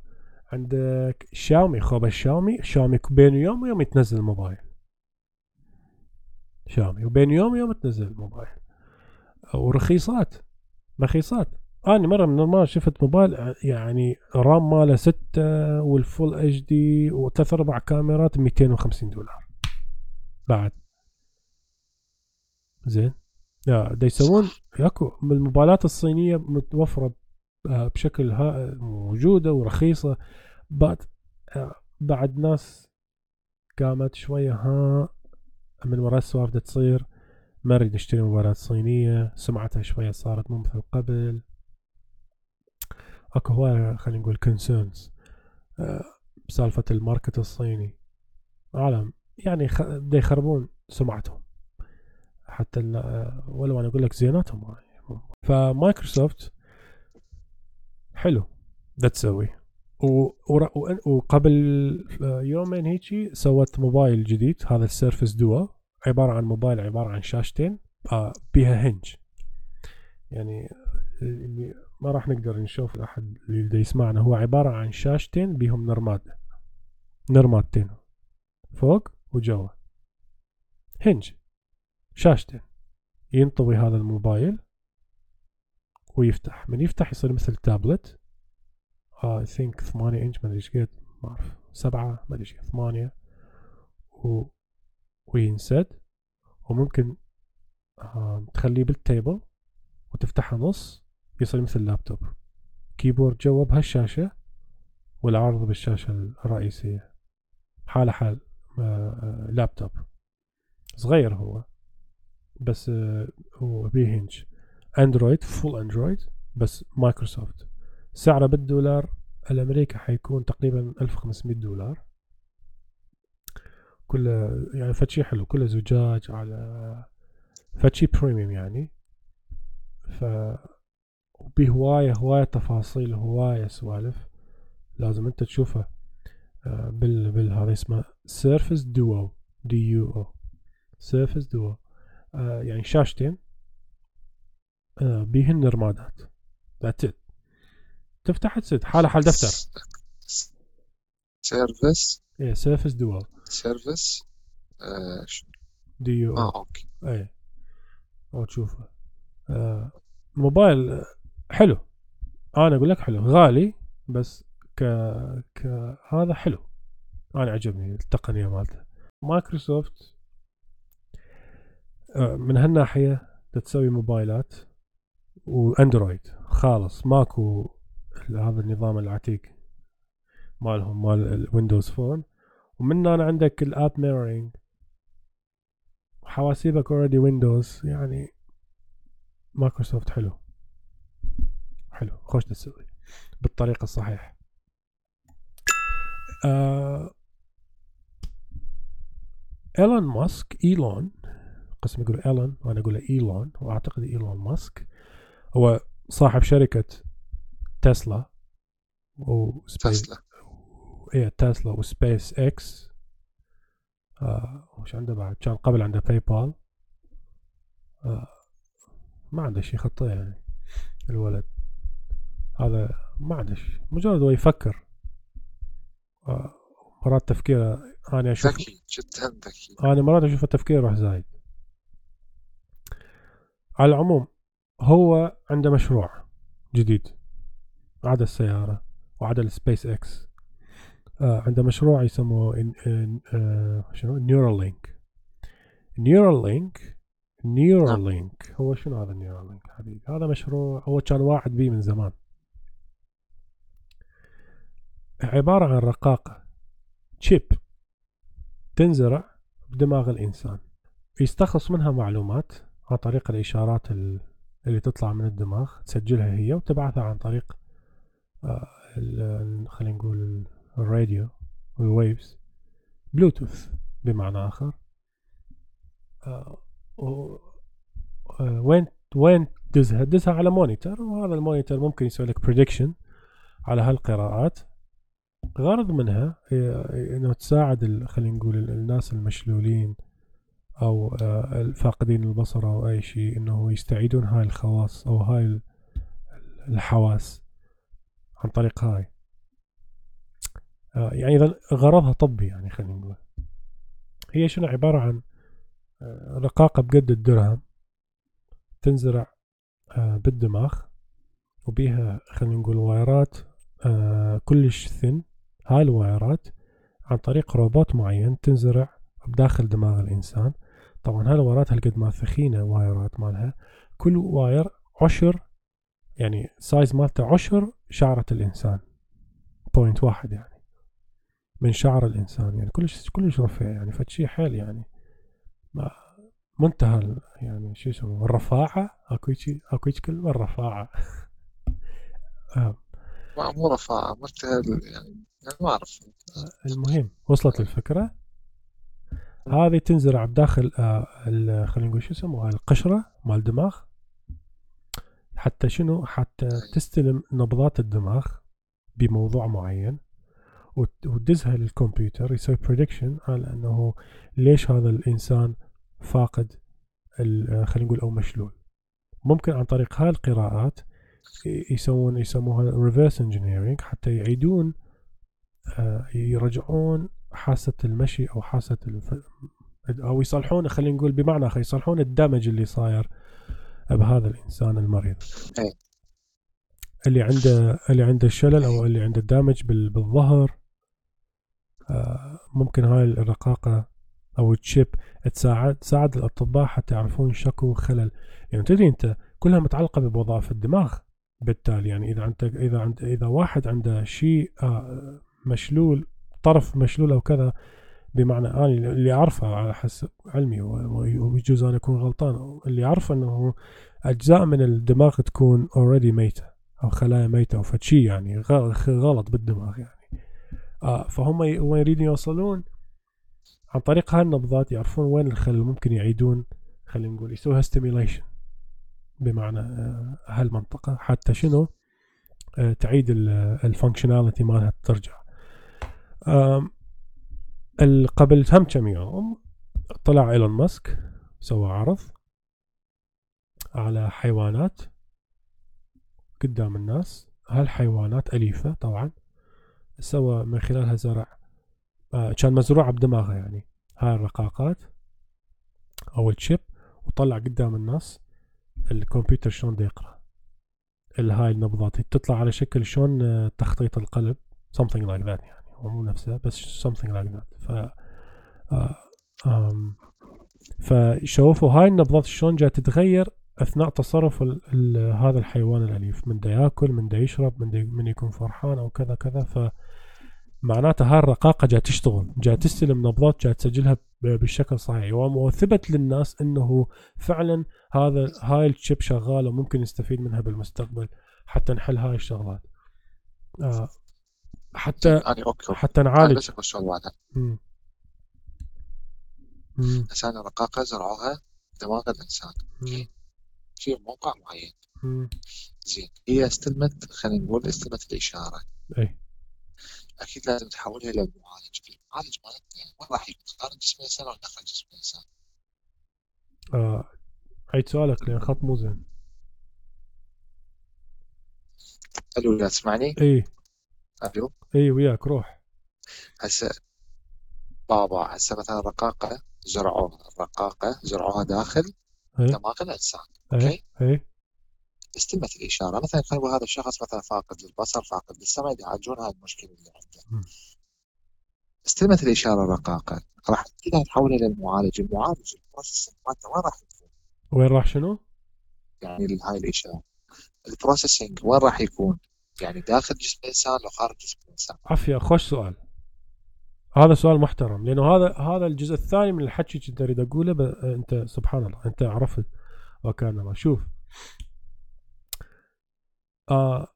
Speaker 1: عندك شاومي خوب الشاومي شاومي بين يوم ويوم يتنزل موبايل شاومي. وبين يوم ويوم تنزل موبايل ورخيصات. رخيصات. أنا مرة من المرات شفت موبايل يعني رام ماله 6 والفول إتش دي وثلاث أربع كاميرات 250 دولار. بعد. زين. لا دا يسوون ياكو. الموبايلات الصينية متوفرة بشكل ها موجودة ورخيصة. بعد بعد ناس قامت شوية ها من وراء السوالف تصير. ما نريد نشتري موبايلات صينية سمعتها شوية صارت مو مثل قبل. أكو هواية خلينا نقول concerns بسالفه ال market الصيني. عالم يعني خ... دا يخربون سمعتهم. حتى ال- آه، ولو أنا أقول لك زيناتهم. فمايكروسوفت حلو ده تسوي و- وأن- وقبل آه، يومين هيجي سوت موبايل جديد هذا ال Surface Duo. عبارة عن موبايل عبارة عن شاشتين آه، بيها hinge. يعني اللي ما راح نقدر نشوف احد اللي دا يسمعنا هو عبارة عن شاشتين بيهم نرماد نرمادتين فوق وجوا. hinge شاشتين. ينطوي هذا الموبايل ويفتح. من يفتح يصير مثل tablet. I think 8 إنش ما أدري إيش قد ما أعرف. سبعة ما أدري إيش ثمانية. و... وينسد وممكن آه، تخليه بال table وتفتحها نص يصير مثل ال laptop. keyboard جوا بهالشاشة والعرض بالشاشة الرئيسية. حالة حال آه، آه، لابتوب. صغير هو بس هو بي hinge Android full Android بس مايكروسوفت. سعره بالدولار الأمريكي حيكون تقريبا 1500 دولار. كله يعني فتشي حلو كله زجاج على فتشي premium يعني. ف بهواية هواية تفاصيل هواية سوالف لازم انت تشوفها آه، بال بال هذا اسمه Surface Duo D U O Surface Duo يعني شاشتين آه، بيهن رمادات. that's it تفتح تسد حالة حال دفتر.
Speaker 2: Surface
Speaker 1: إيه Surface Duo
Speaker 2: Surface آه
Speaker 1: D U
Speaker 2: آه okay.
Speaker 1: إيه. أو تشوفه. آه موبايل حلو. أنا أقول لك حلو. غالي بس ك ك هذا حلو. أنا عجبني التقنية مالته. مايكروسوفت آه، من هالناحية تسوي موبايلات و Android. خالص. ماكو هذا النظام العتيق مالهم مال ال Windows Phone ومن هنا عندك ال app mirroring حواسيبك already Windows يعني مايكروسوفت حلو. حلو خوش تسوي. بالطريقة الصحيحة. آه ايلون ماسك ايلون قسم يقول ايلون وأنا أقول ايلون وأعتقد ايلون ماسك هو صاحب شركة Tesla و
Speaker 2: Space
Speaker 1: Tesla. إيه Tesla و SpaceX. آه وش عنده بعد؟ كان قبل عنده PayPal آه ما عنده شيء خطيه يعني الولد. هذا ما عنده شيء مجرد هو يفكر. آه مرات تفكيره أنا أشوف
Speaker 2: ذكي جدا ذكي.
Speaker 1: أنا مرات أشوف التفكير يروح زايد. على العموم هو عنده مشروع جديد. عدا السيارة وعدا السبيس إكس. عنده مشروع يسموه آه شنو؟ Neuralink Neuralink Neuralink هو شنو هذا Neuralink حبيبي؟ هذا مشروع هو كان واعد بيه من زمان. عبارة عن رقاقة. chip تنزرع بدماغ الإنسان. يستخلص منها معلومات عن طريق الإشارات ال- اللي تطلع من الدماغ تسجلها هي وتبعثها عن طريق آه، خلينا نقول ال radio ال waves بلوتوث بمعنى آخر. آه، آه، وين وين تدزها تدزها على monitor وهذا ال monitor ممكن يسوي لك prediction على هالقراءات. غرض منها إنه تساعد خلينا نقول ال- الناس المشلولين أو آه، الفاقدين البصر أو أي شيء إنه يستعيدون هاي الخواص أو هاي ال- الحواس عن طريق هاي. يعني إذا غرضها طبي يعني خلينا نقول. هي شنو؟ عبارة عن آه، رقاقة بقد الدرهم تنزرع آه، بالدماغ وبيها خلينا نقول وايرات آه، كلش ثن. هاي الوايرات عن طريق روبوت معين تنزرع بداخل دماغ الإنسان. طبعا هاي الوايرات هالقد ما ثخينة وايرات مالها. كل wire عشر يعني size مالته عشر شعرة الإنسان. point واحد يعني. من شعر الإنسان يعني كلش كلش رفيع يعني فد شي حيل يعني. ما منتهى يعني شو يسموه الرفاعة أكو شيء أكو كلمة الرفاعة. آه.
Speaker 2: ما مو رفاعة مرتهل يعني يعني ما أعرف.
Speaker 1: المهم وصلت الفكرة؟ هذه تنزرع بداخل آه، خلينا نقول شو يسموها القشرة مال الدماغ. حتى شنو؟ حتى تستلم نبضات الدماغ بموضوع معين. وتدزها للكمبيوتر يسوي prediction على أنه ليش هذا الإنسان فاقد آه، خلينا نقول أو مشلول ممكن عن طريق هاي القراءات يسوون يسموها reverse engineering حتى يعيدون آه، يرجعون حاسة المشي أو حاسة الف... أو يصلحون خلينا نقول بمعنى خي يصلحون الدمج اللي صاير بهذا الإنسان المريض. اللي عنده اللي عنده الشلل أو اللي عنده الدمج بال... بالظهر ممكن هاي الرقاقة أو تشيب تساعد تساعد الأطباء حتى يعرفون شكو خلل يعني تدري أنت كلها متعلقة بوظائف الدماغ. بالتالي يعني إذا انت إذا عند إذا واحد عنده شيء آه، مشلول طرف مشلول أو كذا بمعنى أنا اللي أعرفه على حسب علمي ويجوز أنا أكون غلطان اللي أعرفه إنه أجزاء من الدماغ تكون اوريدي ميتة أو خلايا ميتة أو فشي يعني غلط بالدماغ يعني. آه فهم يريدون يوصلون عن طريق هاي النبضات يعرفون وين الخلل ممكن يعيدون خلينا نقول يسويها stimulation بمعنى آه، هالمنطقة. حتى شنو؟ آه، تعيد ال functionality مالها ترجع. قبل هم كم يوم طلع إيلون ماسك سوى عرض على حيوانات قدام الناس. هالحيوانات أليفة طبعا. سوى من خلالها زرع آه كان مزروعة بدماغها يعني. هاي الرقاقات أو الشيب وطلع قدام الناس الكمبيوتر شلون دا يقرأ. هاي النبضات تطلع على شكل شلون آه، تخطيط القلب something like that يعني. هو مو نفسه بس something like that. ف آه فشوفوا هاي النبضات شلون جاي تتغير أثناء تصرف ال ال هذا الحيوان الأليف. من دا ياكل من دا يشرب من دا من يكون فرحان أو كذا كذا. ف معناته هاي الرقاقة جاي تشتغل جاي تستلم نبضات جاي تسجلها بالشكل صحيح. وثبت للناس إنه فعلا هذا هاي الشيب شغالة وممكن نستفيد منها بالمستقبل حتى نحل هاي الشغلات. آه حتى حتى نعالج.
Speaker 2: بس السؤال بعدها عشان الرقاقه زرعوها دماغ الإنسان. في موقع معين. زين هي استلمت خلينا نقول استلمت الإشارة.
Speaker 1: إي.
Speaker 2: أكيد لازم تحولها إلى المعالج المعالج مالتنا وين راح يكون خارج جسم الانسان ولا داخل جسم الانسان؟
Speaker 1: آه عيد سؤالك لأن خط مو زين.
Speaker 2: ألو لا تسمعني؟
Speaker 1: إي.
Speaker 2: ألو.
Speaker 1: إي وياك روح.
Speaker 2: هسه بابا هسه مثلا رقاقة زرعوها. الرقاقه زرعوها داخل دماغ الإنسان أوكي؟
Speaker 1: إي.
Speaker 2: استلمت الإشارة. مثلا نقول هذا الشخص مثلا فاقد للبصر فاقد للسمع يعالجون هاي المشكلة اللي عنده. استلمت الإشارة الرقاقه راح اذا تحولها إلى المعالج. المعالج ال processing مالته وين راح يكون؟
Speaker 1: وين راح شنو؟
Speaker 2: يعني هاي الإشارة. ال processing وين راح يكون؟ يعني داخل جسم الإنسان لو خارج جسم الإنسان.
Speaker 1: عافيه خوش سؤال. هذا سؤال محترم لأنه هذا هذا الجزء الثاني من الحكي كنت أريد أقوله أنت سبحان الله أنت عرفت. وكان ما شوف آه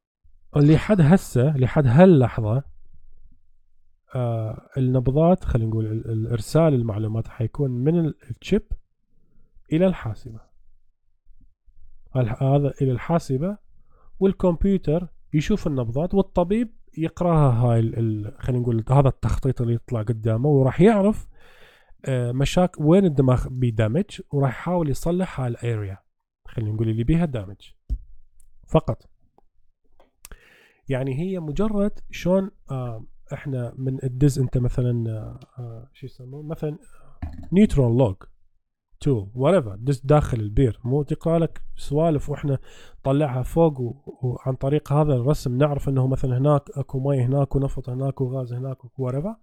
Speaker 1: لحد هسه لحد هاللحظة آه النبضات خلينا نقول الإرسال المعلومات حيكون من الشيب إلى الحاسبة. هذا إلى الحاسبة والكمبيوتر يشوف النبضات والطبيب يقراها هاي خلينا نقول هذا التخطيط اللي يطلع قدامه وراح يعرف آه مشاكل وين الدماغ بيه damage وراح يحاول يصلح هاي ال area خلينا نقول اللي بيها damage فقط. يعني هي مجرد شلون آه إحنا من ندز أنت مثلا آه, آه، شو يسمونه مثلا neutron log tool whatever دز داخل البير. مو تقرا لك سوالف وإحنا نطلعها فوق وعن طريق هذا الرسم نعرف إنه مثلا هناك أكو مي هناك ونفط هناك وغاز هناك whatever.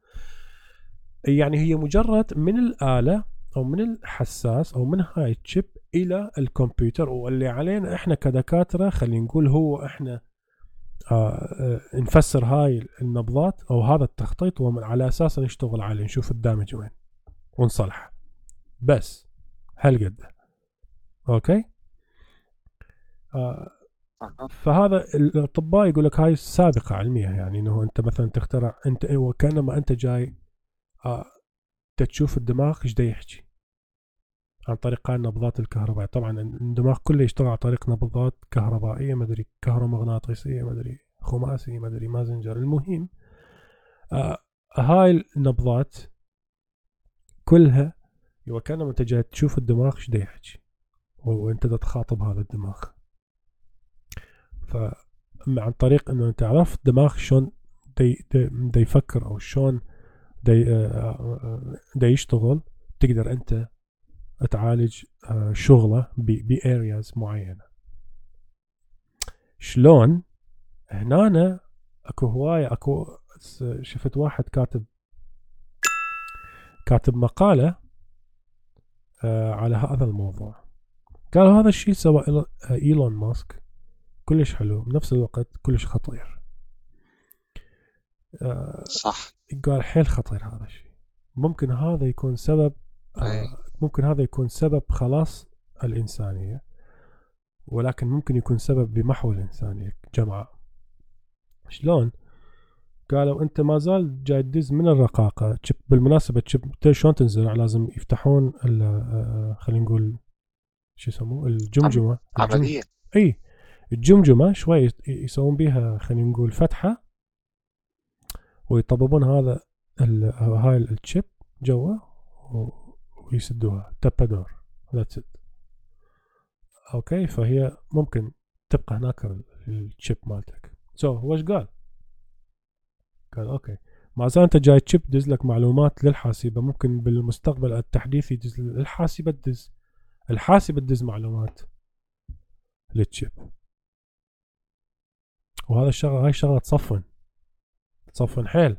Speaker 1: يعني هي مجرد من الآلة أو من الحساس أو من هاي الشيب إلى الكمبيوتر. واللي علينا إحنا كدكاترة خلينا نقول هو إحنا آه، آه، نفسر هاي النبضات أو هذا التخطيط ومن على اساسه نشتغل عليه نشوف الدامج وين ونصلحه. بس هالقد. أوكي؟ آه فهذا الأطباء يقول لك هاي سابقة علمية يعني إنه أنت مثلا تخترع أنت وكأنما أنت جاي آه تشوف الدماغ إيش يحكي. عن طريق النبضات الكهربائية طبعا الدماغ كله يشتغل عن طريق نبضات كهربائية ما أدري كهرومغناطيسية ما أدري خماسي ما أدري مازنجر. المهم آه هاي النبضات كلها وكانما انت جاي تشوف الدماغ إيش يحكي وأنت تخاطب هذا الدماغ. ف عن طريق إنه أنت عرفت دماغ شلون دا يفكر أو شلون دا آه، آه، يشتغل تقدر أنت تعالج آه، شغله بارياز معينة. شلون؟ هنا أكو هواية أكو شفت واحد كاتب كاتب مقالة آه على هذا الموضوع. قالوا هذا الشيء سوى آه، إيلون ماسك كلش حلو بنفس الوقت كلش خطير.
Speaker 2: صح.
Speaker 1: قال حيل خطير هذا الشيء. ممكن هذا يكون سبب
Speaker 2: أي.
Speaker 1: آه ممكن هذا يكون سبب خلاص الإنسانية ولكن ممكن يكون سبب بمحو الإنسانية. جماعة شلون؟ قالوا أنت ما زال جاي تدز من الرقاقة. chip بالمناسبة chip شلون تنزرع؟ لازم يفتحون ال- آه، خلينا نقول شو يسموه؟ الجمجمة. الجم-
Speaker 2: عمليا
Speaker 1: إي الجمجمة شوي يس- يسوون بيها خلينا نقول فتحة ويطببون هذا ال- هاي ال chip جوا ويسدوها. تبادور that's it أوكي فهي ممكن تبقى هناك ال- chip مالتك. so so, إيش قال؟ قال أوكي زال أنت جاي chip دز لك معلومات للحاسبة. ممكن بالمستقبل التحديث يدز الحاسبة تدز. الحاسبة تدز معلومات لل chip وهذا الشغله هاي الشغلة تصفن. تصفن حيل.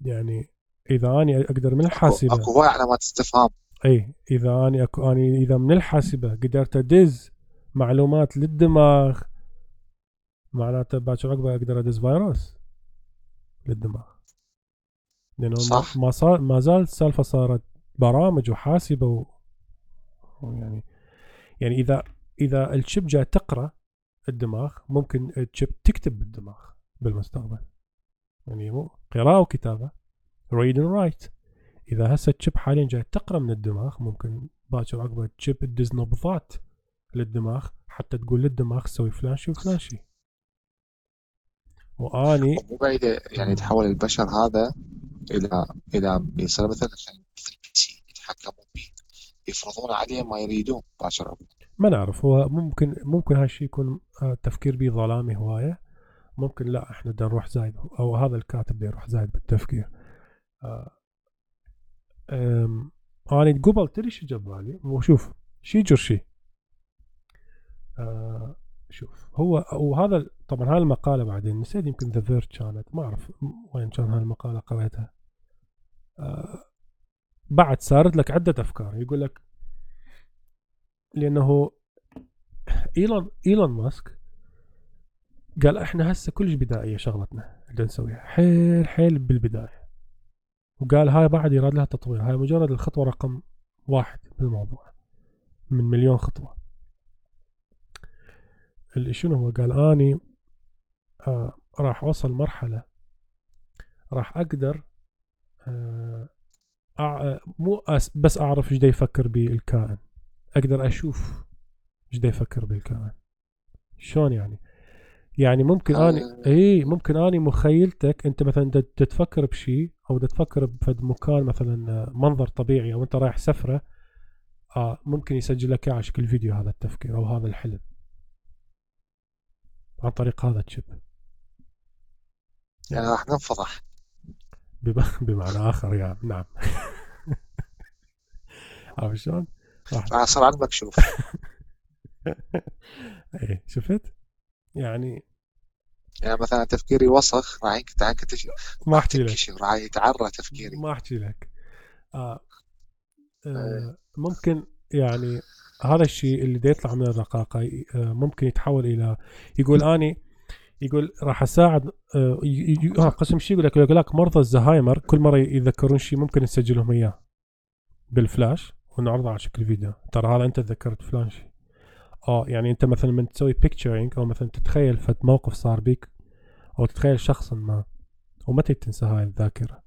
Speaker 1: يعني إذا أني أقدر من الحاسبه
Speaker 2: أكو هواي علامات استفهام.
Speaker 1: إي إذا أني أكو أني إذا من الحاسبة قدرت أدز معلومات للدماغ معناته باكر عقبة أقدر أدز فيروس للدماغ. لأنه ما-
Speaker 2: صح.
Speaker 1: ما صار ما زالت السالفة صارت برامج وحاسبة و... يعني يعني اذا إذا ال chip جاي تقرأ الدماغ ممكن ال chip تكتب بالدماغ بالمستقبل. يعني مو قراءة وكتابة. Read and write. إذا هسه ال chip حاليا جاي تقرأ من الدماغ ممكن باكر عقبه ال chip تدز نبضات للدماغ حتى تقول للدماغ سوي فلان شي وفلان شي وآني
Speaker 2: مو بعيدة يعني يتحول البشر هذا إلى إلى يصير مثل مثل سي يتحكمون به يفرضون عليه ما يريدون باكر
Speaker 1: ما نعرف هو ممكن ممكن هالشيء يكون آه، تفكير به ظلامي هواية. ممكن لا إحنا بدنا نروح زايد أو هذا الكاتب بده يروح زايد بالتفكير. آه، أم، أنا قبل تدري شو جاب بالي وشوف شي يجر شي آه، شوف هو وهذا طبعا هاي المقالة بعدين نسيت يمكن The Verge كانت ما أعرف وين كان هاي المقالة قريتها. آه، بعد صارت لك عدة أفكار يقول لك لأنه إيلون إيلون ماسك قال إحنا هسه كلش بدائية شغلتنا اللي نسويها حيل حيل بالبداية. وقال هاي بعد يراد لها تطوير هاي مجرد الخطوة رقم واحد بالموضوع من مليون خطوة. اللي شنو هو؟ قال أني آه راح أوصل مرحلة راح أقدر آه أع... مو أس... بس أعرف إيش يفكر به الكائن أقدر أشوف إيش يفكر بالكائن شلون يعني؟ يعني ممكن أني
Speaker 2: آه.
Speaker 1: اي ممكن أني مخيلتك أنت مثلا دا تتفكر بشيء أو دا تفكر بفد مكان مثلا آه، منظر طبيعي أو أنت رايح سفرة آه ممكن يسجل لك على شكل فيديو هذا التفكير أو هذا الحلم. عن طريق هذا الشيب.
Speaker 2: يعني راح ننفضح
Speaker 1: بم- بمعنى آخر يعني نعم. عرفت شلون؟ راح.
Speaker 2: راح يصير على المكشوف
Speaker 1: إيه شفت؟ يعني
Speaker 2: يعني مثلا تفكيري وسخ راح ينكت- ينكتش
Speaker 1: ما أحكي لك.
Speaker 2: راح يتعرى تفكيري.
Speaker 1: ما أحكي لك. آه. آه ممكن يعني هذا الشيء اللي دا يطلع من الرقاقة آه ممكن يتحول إلى يقول أني يقول راح أساعد آه آه قسم شيء يقول لك يقول لك مرضى الزهايمر كل مرة يذكرون شيء ممكن نسجلهم إياه بالفلاش ونعرضه على شكل فيديو. ترى هذا أنت تذكرت فلان شيء آه يعني أنت مثلا من تسوي picturing أو مثلا تتخيل فد موقف صار بيك أو تتخيل شخصا ما ومتى تنسى هاي الذاكرة.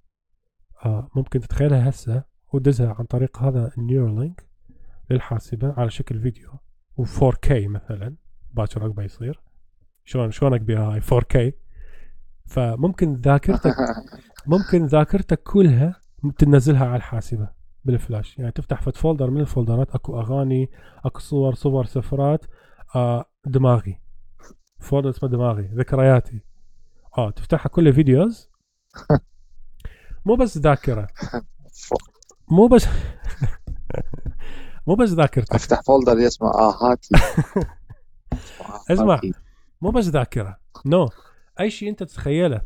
Speaker 1: آه ممكن تتخيلها هسه ودزها عن طريق هذا ال Neuralink للحاسبة على شكل فيديو. و4K مثلا باكر عقبه يصير. شلون شلونك بها هاي 4K فممكن ذاكرتك ممكن ذاكرتك كلها تنزلها على الحاسبة. بالفلاش. يعني تفتح فد folder من الفولدرات أكو أغاني أكو صور صور سفرات آه دماغي. folder اسمه دماغي ذكرياتي. آه تفتحها كلها videos مو بس ذاكرة. مو بس مو بس ذاكرتك.
Speaker 2: أفتح folder اسمه آهاتي.
Speaker 1: اسمع. مو بس ذاكرة. no no. أي شيء أنت تتخيله.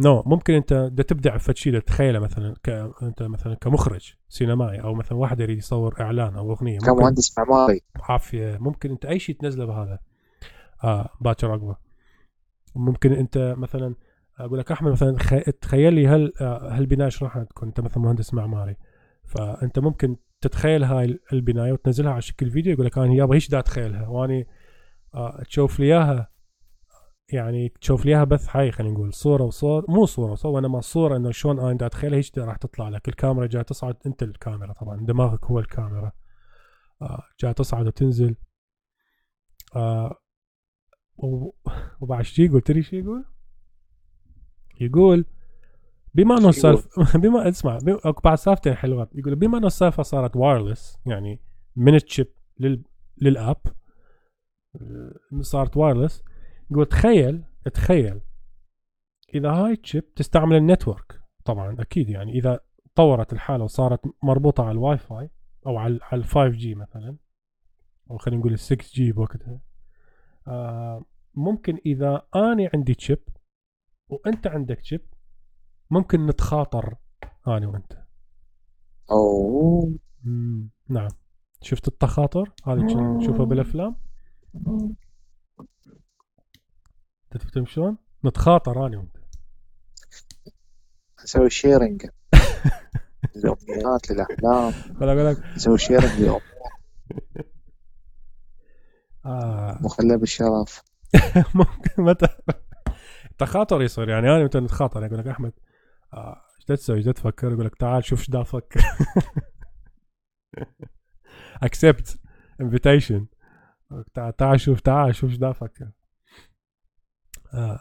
Speaker 1: no no. ممكن انت بدك تبدع في شيء تتخيله مثلا ك... أنت مثلا كمخرج سينمائي أو مثلا واحد يريد يصور إعلان أو أغنية
Speaker 2: كمهندس معماري.
Speaker 1: عافية. ممكن أنت أي شيء تنزله بهذا. آه باكر عقبة. ممكن أنت مثلا أقول لك أحمد مثلا تخيل لي هل آه، هالبنايه إيش راح تكون أنت مثلا مهندس معماري؟ فأنت ممكن تتخيل هاي البناية وتنزلها على شكل فيديو يقول لك أنا يابا إيش دا أتخيلها؟ وأني آه، تشوف لي إياها؟ يعني تشوف لي اياها بث حي خلينا نقول صورة وصور مو صورة وصور وإنما صورة إنه شلون أنا دا اتخيلها إيش راح تطلع لك. الكاميرا جاي تصعد أنت الكاميرا طبعا دماغك هو الكاميرا. آه، جاي تصعد وتنزل. آه وبعد شو يقول تدري شو يقول؟ يقول بما إنه السالفه بما اسمع اكو بعد سالفتين حلوات يقول بما إنه السالفة صارت وايرلس يعني من ال chip لل لل app آه، صارت wireless يقول تخيل تخيل. إذا هاي ال chip تستعمل ال network. طبعا أكيد يعني إذا طورت الحالة وصارت مربوطة على الواي فاي أو على على 5 G مثلا أو خلينا نقول ال 6 G بوقتها آه ممكن إذا أني عندي chip وأنت عندك chip ممكن نتخاطر أنا
Speaker 2: وأنت.
Speaker 1: أوه. نعم. شفت التخاطر؟ هذه نشوفها بالأفلام؟ تفهم شلون؟ نتخاطر أنا وأنت.
Speaker 2: نسوي sharing للامنيات للأحلام.
Speaker 1: ولا أقول لك
Speaker 2: نسوي sharing آه. مخلى بالشرف.
Speaker 1: ممكن متى تخاطر يصير يعني أنا متى نتخاطر. يقول لك أحمد آه، إيش تسوي؟ إيش تفكر؟ يقول لك تعال شوف إيش دا أفكر اكسبت انفيتيشن تعال شوف تعال شوف إيش دا أفكر آه.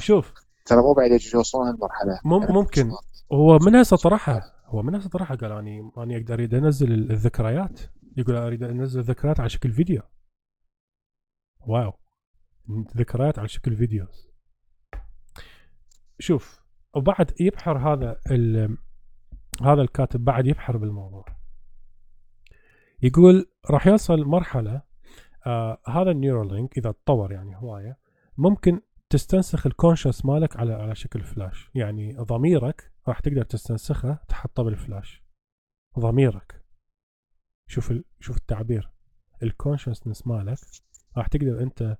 Speaker 1: شوف.
Speaker 2: ترى مو بعيد يوصلون هالمرحله
Speaker 1: ممكن. هو من هسه طرحها. هو من هسه طرحها قال اني أني أقدر أريد أنزل الذكريات. يقول أريد أنزل الذكريات على شكل فيديو. wow. ذكريات على شكل فيديو. شوف وبعد يبحر هذا هذا الكاتب بعد يبحر بالموضوع. يقول راح يوصل مرحلة آه هذا ال Neuralink إذا تطور يعني هواية ممكن تستنسخ ال conscious مالك على على شكل فلاش يعني ضميرك راح تقدر تستنسخه تحطه بالفلاش ضميرك. شوف ال... شوف التعبير. ال consciousness مالك راح تقدر أنت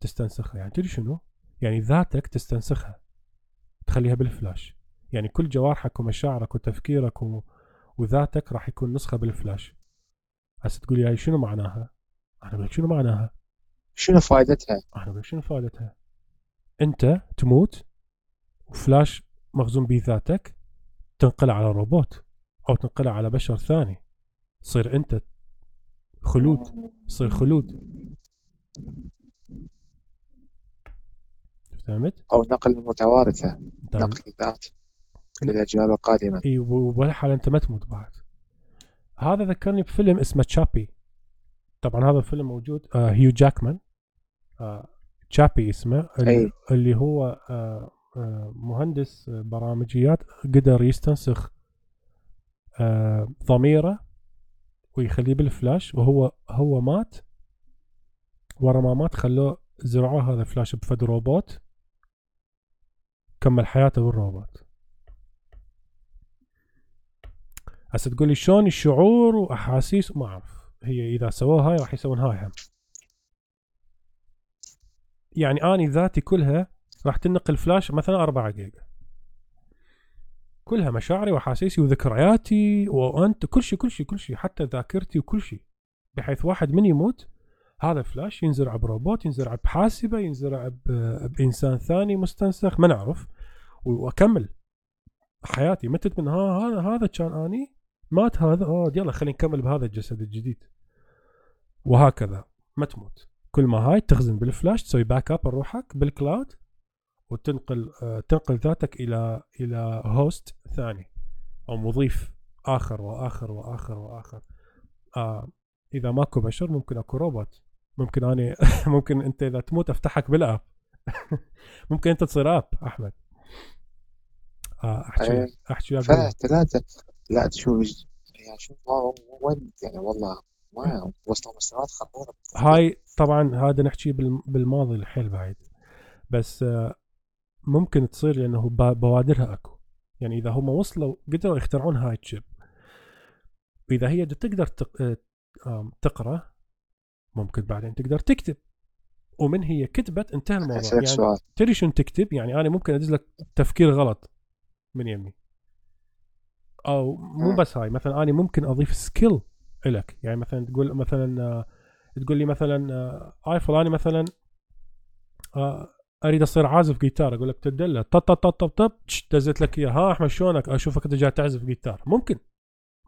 Speaker 1: تستنسخها يعني تدري شنو؟ يعني ذاتك تستنسخها. تخليها بالفلاش يعني كل جوارحك ومشاعرك وتفكيرك و... وذاتك راح يكون نسخة بالفلاش هسه تقول لي هاي شنو معناها؟ أنا بقول شنو معناها؟
Speaker 2: شنو فائدتها؟
Speaker 1: أنا بقول شنو فائدتها؟ أنت تموت وفلاش مخزون به ذاتك تنقله على روبوت أو تنقله على بشر ثاني تصير أنت خلود تصير خلود فهمت؟
Speaker 2: أو نقل متوارثة نقل الذات للاجيال القادمه
Speaker 1: إي ولا حال أنت ما تموت بعد هذا ذكرني بفيلم اسمه تشابي طبعا هذا الفيلم موجود آه هيو جاكمان آه Chappie اسمه اللي, اللي هو آه آه مهندس برامجيات قدر يستنسخ آه ضميره ويخليه بالفلاش وهو هو مات. ورا ما مات خلوه زرعوه هذا فلاش بفد روبوت كمل حياته بالروبوت. هسه تقول لي شلون الشعور وأحاسيس؟ ما أعرف. هي إذا سووها هاي راح يسوون هاي هم. يعني آني ذاتي كلها راح تنقل فلاش مثلا 4 جيجا. كلها مشاعري وأحاسيسي وذكرياتي وأنت كل شيء كل شيء كل شيء حتى ذاكرتي وكل شيء بحيث واحد من يموت هذا فلاش ينزرع بروبوت ينزرع بحاسبة ينزرع بإنسان ثاني مستنسخ ما نعرف. وأكمل حياتي. متت من ها هذا هذا كان آني؟ مات هذا اوه يلا خلينا نكمل بهذا الجسد الجديد. وهكذا ما تموت كل ما هاي تخزن بالفلاش تسوي backup روحك بال cloud وتنقل آه تنقل ذاتك إلى إلى host ثاني أو مضيف آخر وآخر وآخر وآخر. آه إذا ماكو بشر ممكن أكو روبوت. ممكن أني ممكن أنت إذا تموت أفتحك بال app ممكن أنت تصير app أحمد. آه أحكي
Speaker 2: إيه.
Speaker 1: أحكي
Speaker 2: ثلاثة. لا تشوف يعني شوف وين؟ يعني والله ما وصلوا مستويات خطيرة
Speaker 1: هاي طبعا هذا نحكي بالماضي الحيل بعيد. بس آه ممكن تصير لأنه بوادرها أكو. يعني إذا هم وصلوا قدروا يخترعون هاي الشيب. واذا هي تقدر تق... آه، تقرأ ممكن بعدين تقدر تكتب. ومن هي كتبت انتهى الموضوع. يعني تدري شنو تكتب؟ يعني أنا ممكن أدز لك تفكير غلط من يمي. أو مو
Speaker 2: مم.
Speaker 1: بس هاي مثلا أنا ممكن أضيف skill لك يعني مثلا تقول مثلا آه، تقول لي مثلا آه، آي فلاني مثلا آه، أريد أصير عازف جيتار. أقول لك تدلل. طب طب طب طب طب دزت لك إياه. ها أحمد شلونك؟ أشوفك أنت جاي تعزف جيتار. ممكن.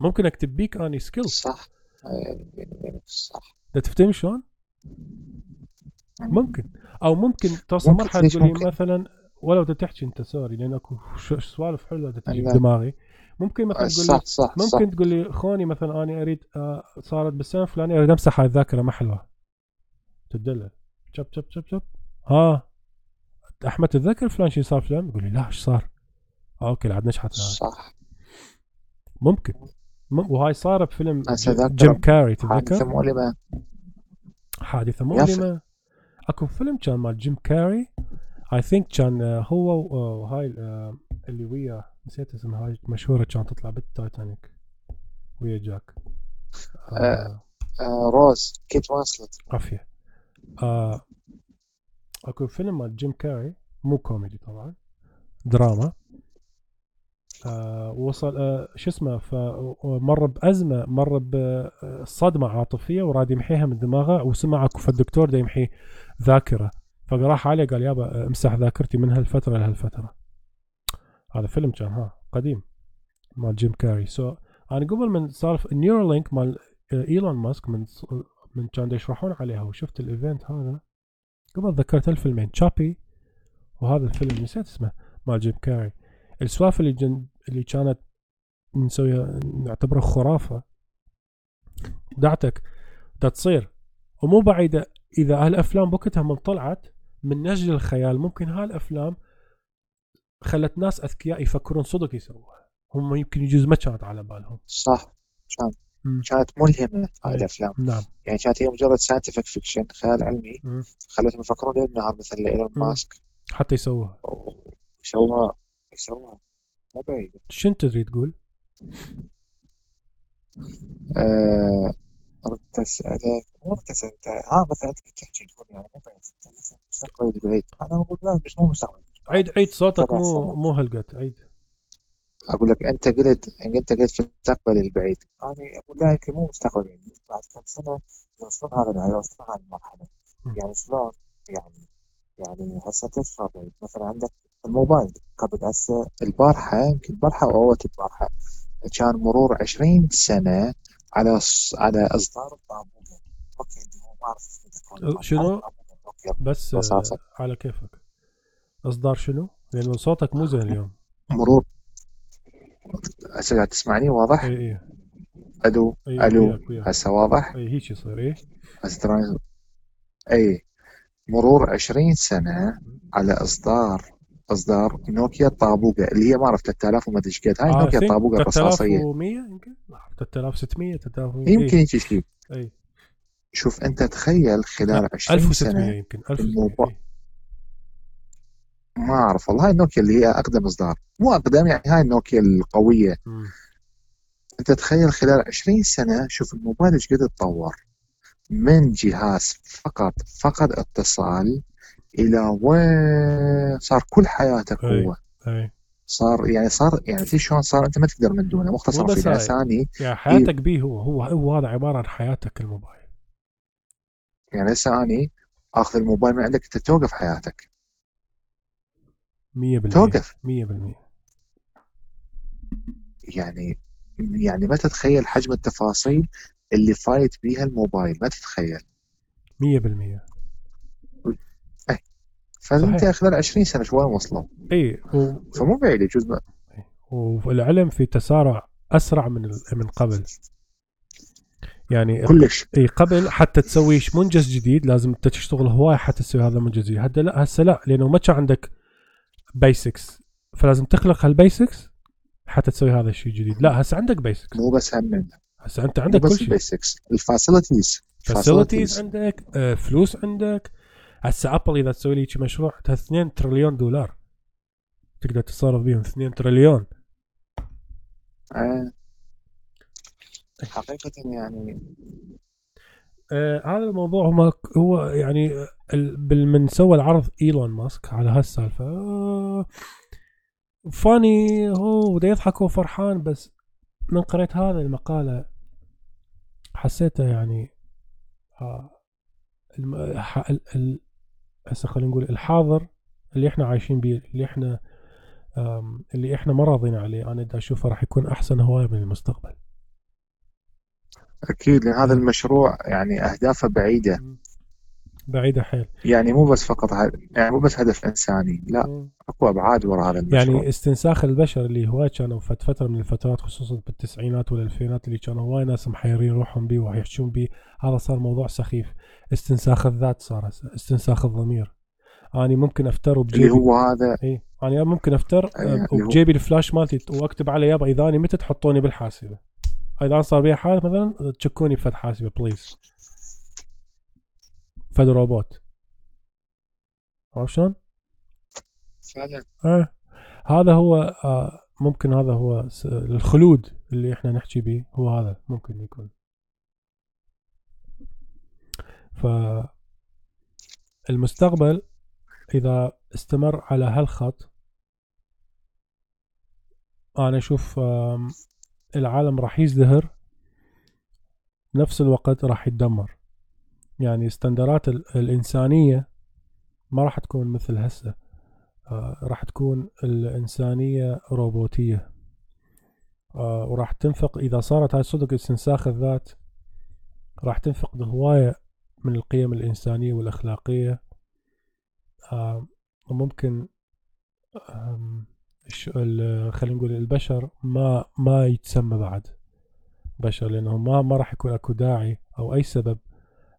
Speaker 1: ممكن أكتب بيك أني skill
Speaker 2: صح. آه، صح
Speaker 1: تفتهم شلون؟ ممكن. أو ممكن توصل
Speaker 2: مرحلة
Speaker 1: تقول لي؟ مثلا ولو تحكي أنت sorry لأن أكو سوالف حلوة تجي. بدماغي ممكن مثلا تقول لي
Speaker 2: صح صح. صح
Speaker 1: ممكن تقول لي خوني مثلا أنا أريد آه، صارت بالسنه الفلانيه أريد أمسح هاي الذاكره ما حلوة. تدلل. شب شب شب شب. ها أحمد تتذكر فلان شي صار فلان؟ يقول لي لا إيش صار؟ آه، okay لعد نشحت.
Speaker 2: صح.
Speaker 1: ممكن. مم- وهاي صار بفيلم جيم كاري
Speaker 2: حادثة
Speaker 1: تتذكر حادثة
Speaker 2: يافع.
Speaker 1: مؤلمة. أكو فيلم كان مال جيم كاري. I think كان آه، هو وهاي آه، اللي وياه. نسيت اسمها هاي مشهورة كانت تطلع بالتايتانيك ويا جاك. آه
Speaker 2: آه روز كيت وينسلت.
Speaker 1: عافيه آه أكو فيلم مال جيم كاري مو كوميدي طبعا دراما. آه وصل آه شو اسمه فمر بأزمة مر بصدمه عاطفية وراد يمحيها من دماغه وسمع أكو فد دكتور دا يمحي ذاكرة. فراح عليه قال يابا امسح ذاكرتي من هالفترة لهالفترة. هذا فيلم كان ها قديم مال جيم كاري. so أنا قبل من صار نيورالينك مال آه، إيلون ماسك من من كان يشرحون عليها وشفت ال event هذا. قبل ذكرت الفيلمين تشابي وهذا الفيلم نسيت اسمه مال جيم كاري. السوالف اللي جن اللي كانت نسويها نعتبرها خرافة. دعتك دا تصير. ومو بعيدة إذا هالأفلام بوقتها من طلعت من نجل الخيال ممكن هالأفلام خلت ناس أذكياء يفكرون صدق يسووها. هم يمكن يجوز ما كانت على بالهم.
Speaker 2: صح كان. كانت ملهمة هاي
Speaker 1: أي.
Speaker 2: الأفلام.
Speaker 1: نعم.
Speaker 2: يعني كانت هي مجرد scientific fiction خيال علمي.
Speaker 1: مم.
Speaker 2: خلتهم يفكرون ليل نهار مثل
Speaker 1: إيلون.
Speaker 2: ماسك.
Speaker 1: حتى يسووها.
Speaker 2: يسووها يسووها. مو بعيد.
Speaker 1: شنو تريد تقول؟
Speaker 2: آه، ردت أسألك مو ردت أسألك ها مثلا تحكي تقول يعني مو بعيد. مستقبل بعيد. أنا أقول لا مش مو مستقبل
Speaker 1: عيد عيد صوتك مو. مو هلقت عيد.
Speaker 2: أقول لك أنت قلت أنت قلت في المستقبل البعيد. أنا أقول لا يمكن مو مستقبل بعيد بعد كم سنة يوصلون هذا يوصلون هذه المرحلة.
Speaker 1: مم.
Speaker 2: يعني شلون؟ يعني يعني هسه تشفى بعيد مثلا عندك الموبايل قبل هسه البارحة يمكن البارحة أو أول البارحة كان مرور 20 سنة على على أوكي اللي هو ما تكون.
Speaker 1: شنو؟ بس على كيفك. إصدار شنو؟ لأنه صوتك مو زين اليوم.
Speaker 2: مرور. هسه تسمعني؟ واضح؟
Speaker 1: اي اي اي
Speaker 2: ألو.
Speaker 1: وياك وياك
Speaker 2: هسه واضح؟
Speaker 1: اي هيك يصير اي
Speaker 2: هسه تراني أي مرور 20 سنة على إصدار إصدار نوكيا الطابوقة اللي هي ما أعرف 3000 وما إيش قد هاي
Speaker 1: I
Speaker 2: نوكيا
Speaker 1: think
Speaker 2: الطابوقة الرصاصية
Speaker 1: 3100 يمكن؟ لا، 3600 3600
Speaker 2: يمكن يجي شيء
Speaker 1: اي
Speaker 2: شوف أنت تخيل خلال
Speaker 1: لا،
Speaker 2: 20
Speaker 1: 1600
Speaker 2: سنة
Speaker 1: يمكن 1600
Speaker 2: الموبا-
Speaker 1: إي.
Speaker 2: ما أعرف والله هاي النوكيا اللي هي أقدم إصدار. مو أقدم يعني هاي النوكيا القوية.
Speaker 1: مم.
Speaker 2: أنت تخيل خلال 20 سنة شوف الموبايل إيش قد تطور من جهاز فقط فقد اتصال إلى وين؟ صار كل حياتك
Speaker 1: أي.
Speaker 2: هو صار يعني صار يعني في شلون صار أنت ما تقدر من دونه. مختصر في. لساني
Speaker 1: يعني حياتك بيه هو هو هو هذا عبارة عن حياتك الموبايل.
Speaker 2: يعني هسه اني اخذ الموبايل من عندك أنت توقف حياتك.
Speaker 1: 100%
Speaker 2: توقف.
Speaker 1: 100%
Speaker 2: يعني يعني ما تتخيل حجم التفاصيل اللي فايت بيها الموبايل ما تتخيل.
Speaker 1: 100%
Speaker 2: فأنت
Speaker 1: صحيح.
Speaker 2: خلال 20 سنة شو وين وصلوا؟
Speaker 1: اي و...
Speaker 2: فمو بعيد يجوز ما-
Speaker 1: والعلم في تسارع أسرع من ال- من قبل. يعني
Speaker 2: كلش
Speaker 1: اي قبل حتى تسوي منجز جديد لازم انت تشتغل هواي حتى تسوي هذا المنجز هذا لا هسه لا لأنه ما كان عندك basics فلازم تخلق هال basics حتى تسوي هذا الشيء الجديد. لا هسه عندك basics
Speaker 2: مو بس هم.
Speaker 1: هسه
Speaker 2: أنت
Speaker 1: عندك كل شيء.
Speaker 2: ال basics
Speaker 1: ال facilities facilities عندك آه، فلوس عندك. هسه ابل إذا تسوي لي مشروع 2 تريليون دولار. تقدر تتصرف بيهم 2 تريليون.
Speaker 2: آه. حقيقة يعني
Speaker 1: آه هذا الموضوع هو هو يعني ال- من سوى العرض إيلون ماسك على هالسالفة. آه فاني هو بده يضحك وفرحان بس من قريت هذا المقالة حسيته يعني آه هسه خلينا نقول الحاضر اللي إحنا عايشين به اللي إحنا اللي إحنا ما راضين عليه. أنا دا أشوفه راح يكون أحسن هواية من المستقبل.
Speaker 2: أكيد لأن هذا المشروع يعني أهدافه بعيدة.
Speaker 1: بعيدة حيل.
Speaker 2: يعني مو بس فقط يعني مو بس هدف إنساني لا أكو أبعاد وراء هذا المشروع.
Speaker 1: يعني استنساخ البشر اللي هواي كانوا فت فترة من الفترات خصوصا بالتسعينات والألفينات اللي كانوا هواي ناس محيرين روحهم بيه ويحشون بيه هذا صار موضوع سخيف. استنساخ الذات صار استنساخ الضمير. أني ممكن أفتر
Speaker 2: اللي
Speaker 1: وبجيبي
Speaker 2: هو هذا
Speaker 1: اي أنا ممكن
Speaker 2: أفتر اللي
Speaker 1: وبجيبي الفلاش مالتي وأكتب عليه يابا إذا أني متى تحطوني بالحاسبة؟ اذا أنا صار بي حادث مثلا تشكوني بفد حاسبة بليز فد روبوت عرفت شلون؟
Speaker 2: فعلا
Speaker 1: آه. هذا هو آه ممكن هذا هو الخلود اللي إحنا نحكي به هو هذا ممكن يكون ف المستقبل إذا استمر على هالخط أنا أشوف العالم راح يزدهر بنفس الوقت راح يتدمر. يعني استندرات ال- الإنسانية ما راح تكون مثل هسه آه، راح تكون الإنسانية روبوتية. آه، وراح تنفق إذا صارت هاي صدق استنساخ الذات راح تنفقد هواية من القيم الإنسانية والأخلاقية. آه، وممكن خلينا نقول البشر ما ما يتسمى بعد. بشر لأنه ما ما راح يكون أكو داعي أو أي سبب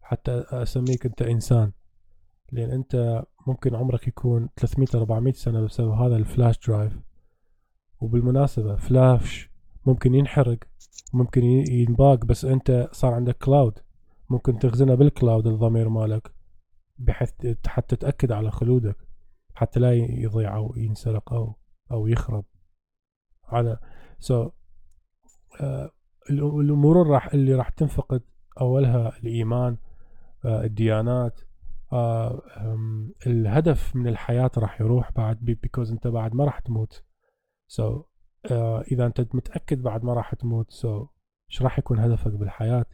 Speaker 1: حتى أسميك أنت إنسان. لأن أنت ممكن عمرك يكون 300 400 سنة بسبب هذا ال flash drive. وبالمناسبة فلاش ممكن ينحرق ممكن ينباق بس أنت صار عندك cloud ممكن تخزنه بال cloud الضمير مالك بحيث حتى تتأكد على خلودك حتى لا يضيع أو ينسرق أو أو يخرب. على so, آه الأمور راح اللي راح تنفقد أولها الإيمان آه الديانات آه الهدف من الحياة راح يروح بعد because أنت بعد ما راح تموت. so, آه إذا أنت متأكد بعد ما راح تموت so, إيش راح يكون هدفك بالحياة؟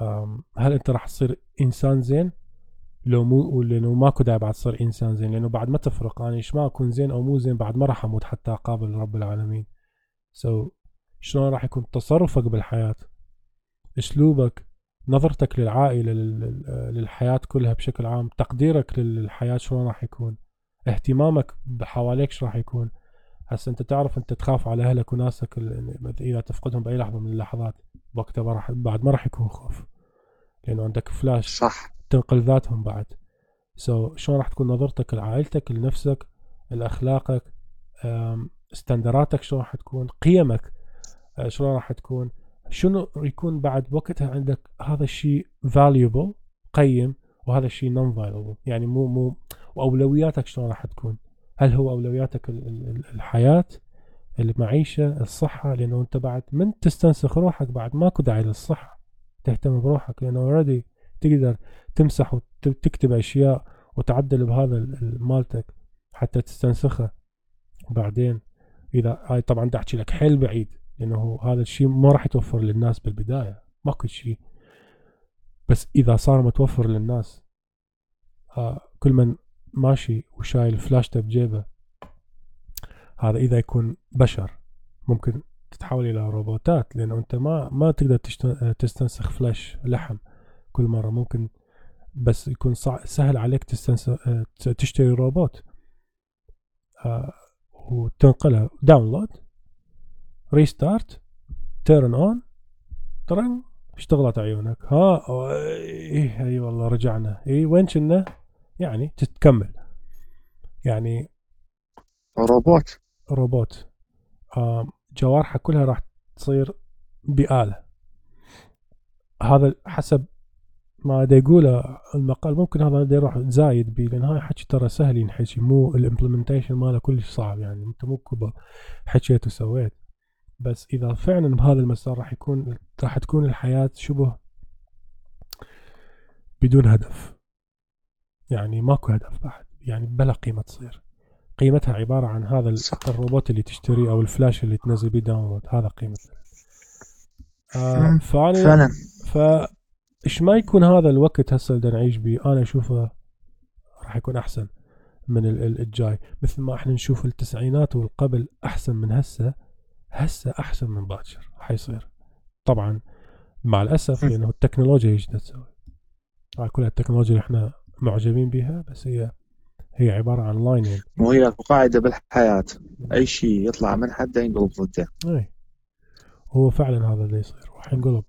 Speaker 1: أم، هل أنت راح تصير إنسان زين؟ لو مو لأنه ماكو داعي بعد تصير إنسان زين لأنه بعد ما تفرق. أنا إيش ما أكون زين أو مو زين بعد ما راح أموت حتى أقابل رب العالمين. سو so, شلون راح يكون تصرفك بالحياة؟ أسلوبك نظرتك للعائلة لل- لل- للحياة كلها بشكل عام تقديرك للحياة شلون راح يكون؟ اهتمامك بحواليك شو راح يكون؟ هسه أنت تعرف أنت تخاف على أهلك وناسك اذا تفقدهم بأي لحظة من اللحظات وقتها راح بعد ما راح يكون خوف. لأنه عندك فلاش
Speaker 2: صح.
Speaker 1: تنقل ذاتهم بعد. so, شلون راح تكون نظرتك لعائلتك لنفسك لأخلاقك standard اتك شلون راح تكون قيمك أه، شلون راح تكون شنو يكون بعد بوقتها عندك هذا الشيء valuable قيم وهذا الشيء non valuable يعني مو مو وأولوياتك شلون راح تكون. هل هو أولوياتك ال- ال- ال- الحياة المعيشة الصحة؟ لأنه أنت بعد من تستنسخ روحك بعد ماكو داعي للصحة. تهتم بروحك لأنه اوريدي تقدر تمسح وتكتب أشياء وتعدل بهذا ال- ال- مالتك حتى تستنسخها بعدين إذا هاي طبعا بدي أحكي لك حيل بعيد لأنه هذا الشيء ما راح يتوفر للناس بالبداية ماكو شيء بس إذا صار متوفر للناس آه كلمن ماشي وشايل فلاشته بجيبه هذا إذا يكون بشر ممكن تتحول إلى روبوتات لأنه أنت ما ما تقدر تستنسخ فلاش لحم. كل مرة ممكن بس يكون سهل عليك تستنسخ آه، ت- تشتري روبوت آه وتنقلها. download restart turn on turn اشتغلت عيونك. ها إيه إي والله رجعنا. إي وين كنا؟ يعني تتكمل. يعني
Speaker 2: روبوت.
Speaker 1: روبوت. آم، جوارحه كلها راح تصير بآلة. هذا حسب ما دا يقوله المقال ممكن هذا دا يروح زايد بيه لأن هاي حكي ترى سهل ينحكي مو ال implementation ماله كلش صعب يعني أنت مو كبا حكيت وسويت. بس إذا فعلا بهذا المسار راح يكون راح تكون الحياة شبه بدون هدف. يعني ماكو هدف بعد يعني بلا قيمة تصير. قيمتها عبارة عن هذا الروبوت اللي تشتريه أو الفلاش اللي تنزل بيه download هذا قيمته. آه فعلا. ف إيش ما يكون هذا الوقت هسه اللي نعيش به أنا أشوفه راح يكون أحسن من الجاي. مثل ما إحنا نشوف التسعينات والقبل أحسن من هسه هسه أحسن من باكر حيصير طبعا مع الأسف لأنه التكنولوجيا إيش تسوي. هاي كلها التكنولوجيا اللي إحنا معجبين بها بس هي هي عبارة عن لاينين
Speaker 2: وهي قاعدة بالحياة. أي شيء يطلع من حده ينقلب ضده.
Speaker 1: اي هو فعلا هذا اللي يصير. راح ينقلب.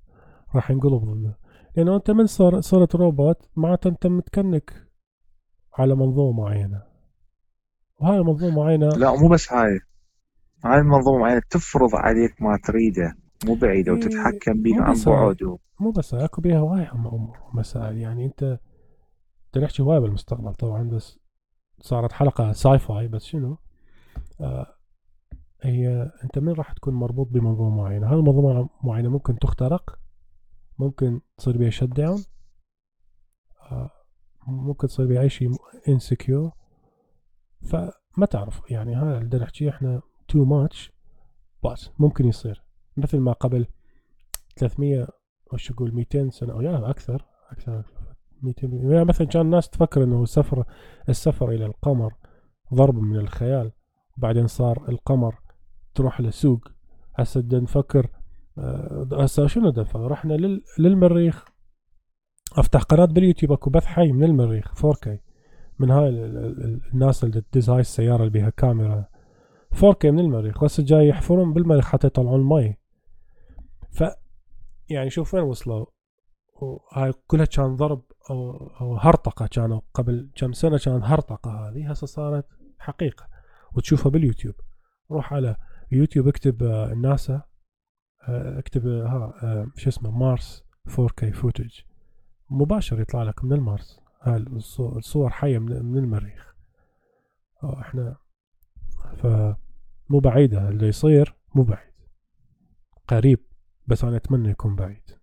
Speaker 1: راح ينقلب ضده. لأنه أنت من صار صرت روبوت معناته أنت متكنك على منظومة معينة. وهاي المنظومة معينة
Speaker 2: لا مو بس هاي. هاي المنظومة معينة تفرض عليك ما تريده. مو بعيدة إيه وتتحكم بك عن بعد. و...
Speaker 1: مو بس أكو بيها هواي امور ومسائل يعني أنت بدنا نحكي هواي بالمستقبل طبعا بس صارت حلقة sci-fi بس شنو؟ آه هي أنت من راح تكون مربوط بمنظومة معينة. هذه المنظومة معينة ممكن تخترق ممكن تصير بيها shut down آه ممكن تصير بيها اي شيء insecure فما تعرف يعني هذا اللي نحكيه إحنا too much بس ممكن يصير. مثل ما قبل 300 وش أقول 200 سنة أو يا أكثر أكثر 200 يعني مثلا كان الناس تفكر إنه السفر السفر إلى القمر ضرب من الخيال. وبعدين صار القمر تروح لسوق هسه نفكر هسه شنو بدنا رحنا للمريخ. أفتح قناة باليوتيوب أكو بث حي من المريخ 4K من هاي الناس اللي تدز هاي السياره اللي بيها كاميرا. 4K من المريخ. بس جاي يحفرون بالمريخ حتى يطلعون المي. ف يعني شوف وين وصلوا. وهاي كلها كان ضرب أو أو هرطقة كانوا قبل كم سنة كانت هرطقة هذه. هسه صارت حقيقة. وتشوفها باليوتيوب. روح على يوتيوب اكتب آه، ناسا آه، اكتب آه، ها شو اسمه مارس 4K فوتج. مباشر يطلع لك من المارس. الصور حية من المريخ. إحنا فمو بعيدة. اللي يصير مو بعيد. قريب بس أنا أتمنى يكون بعيد.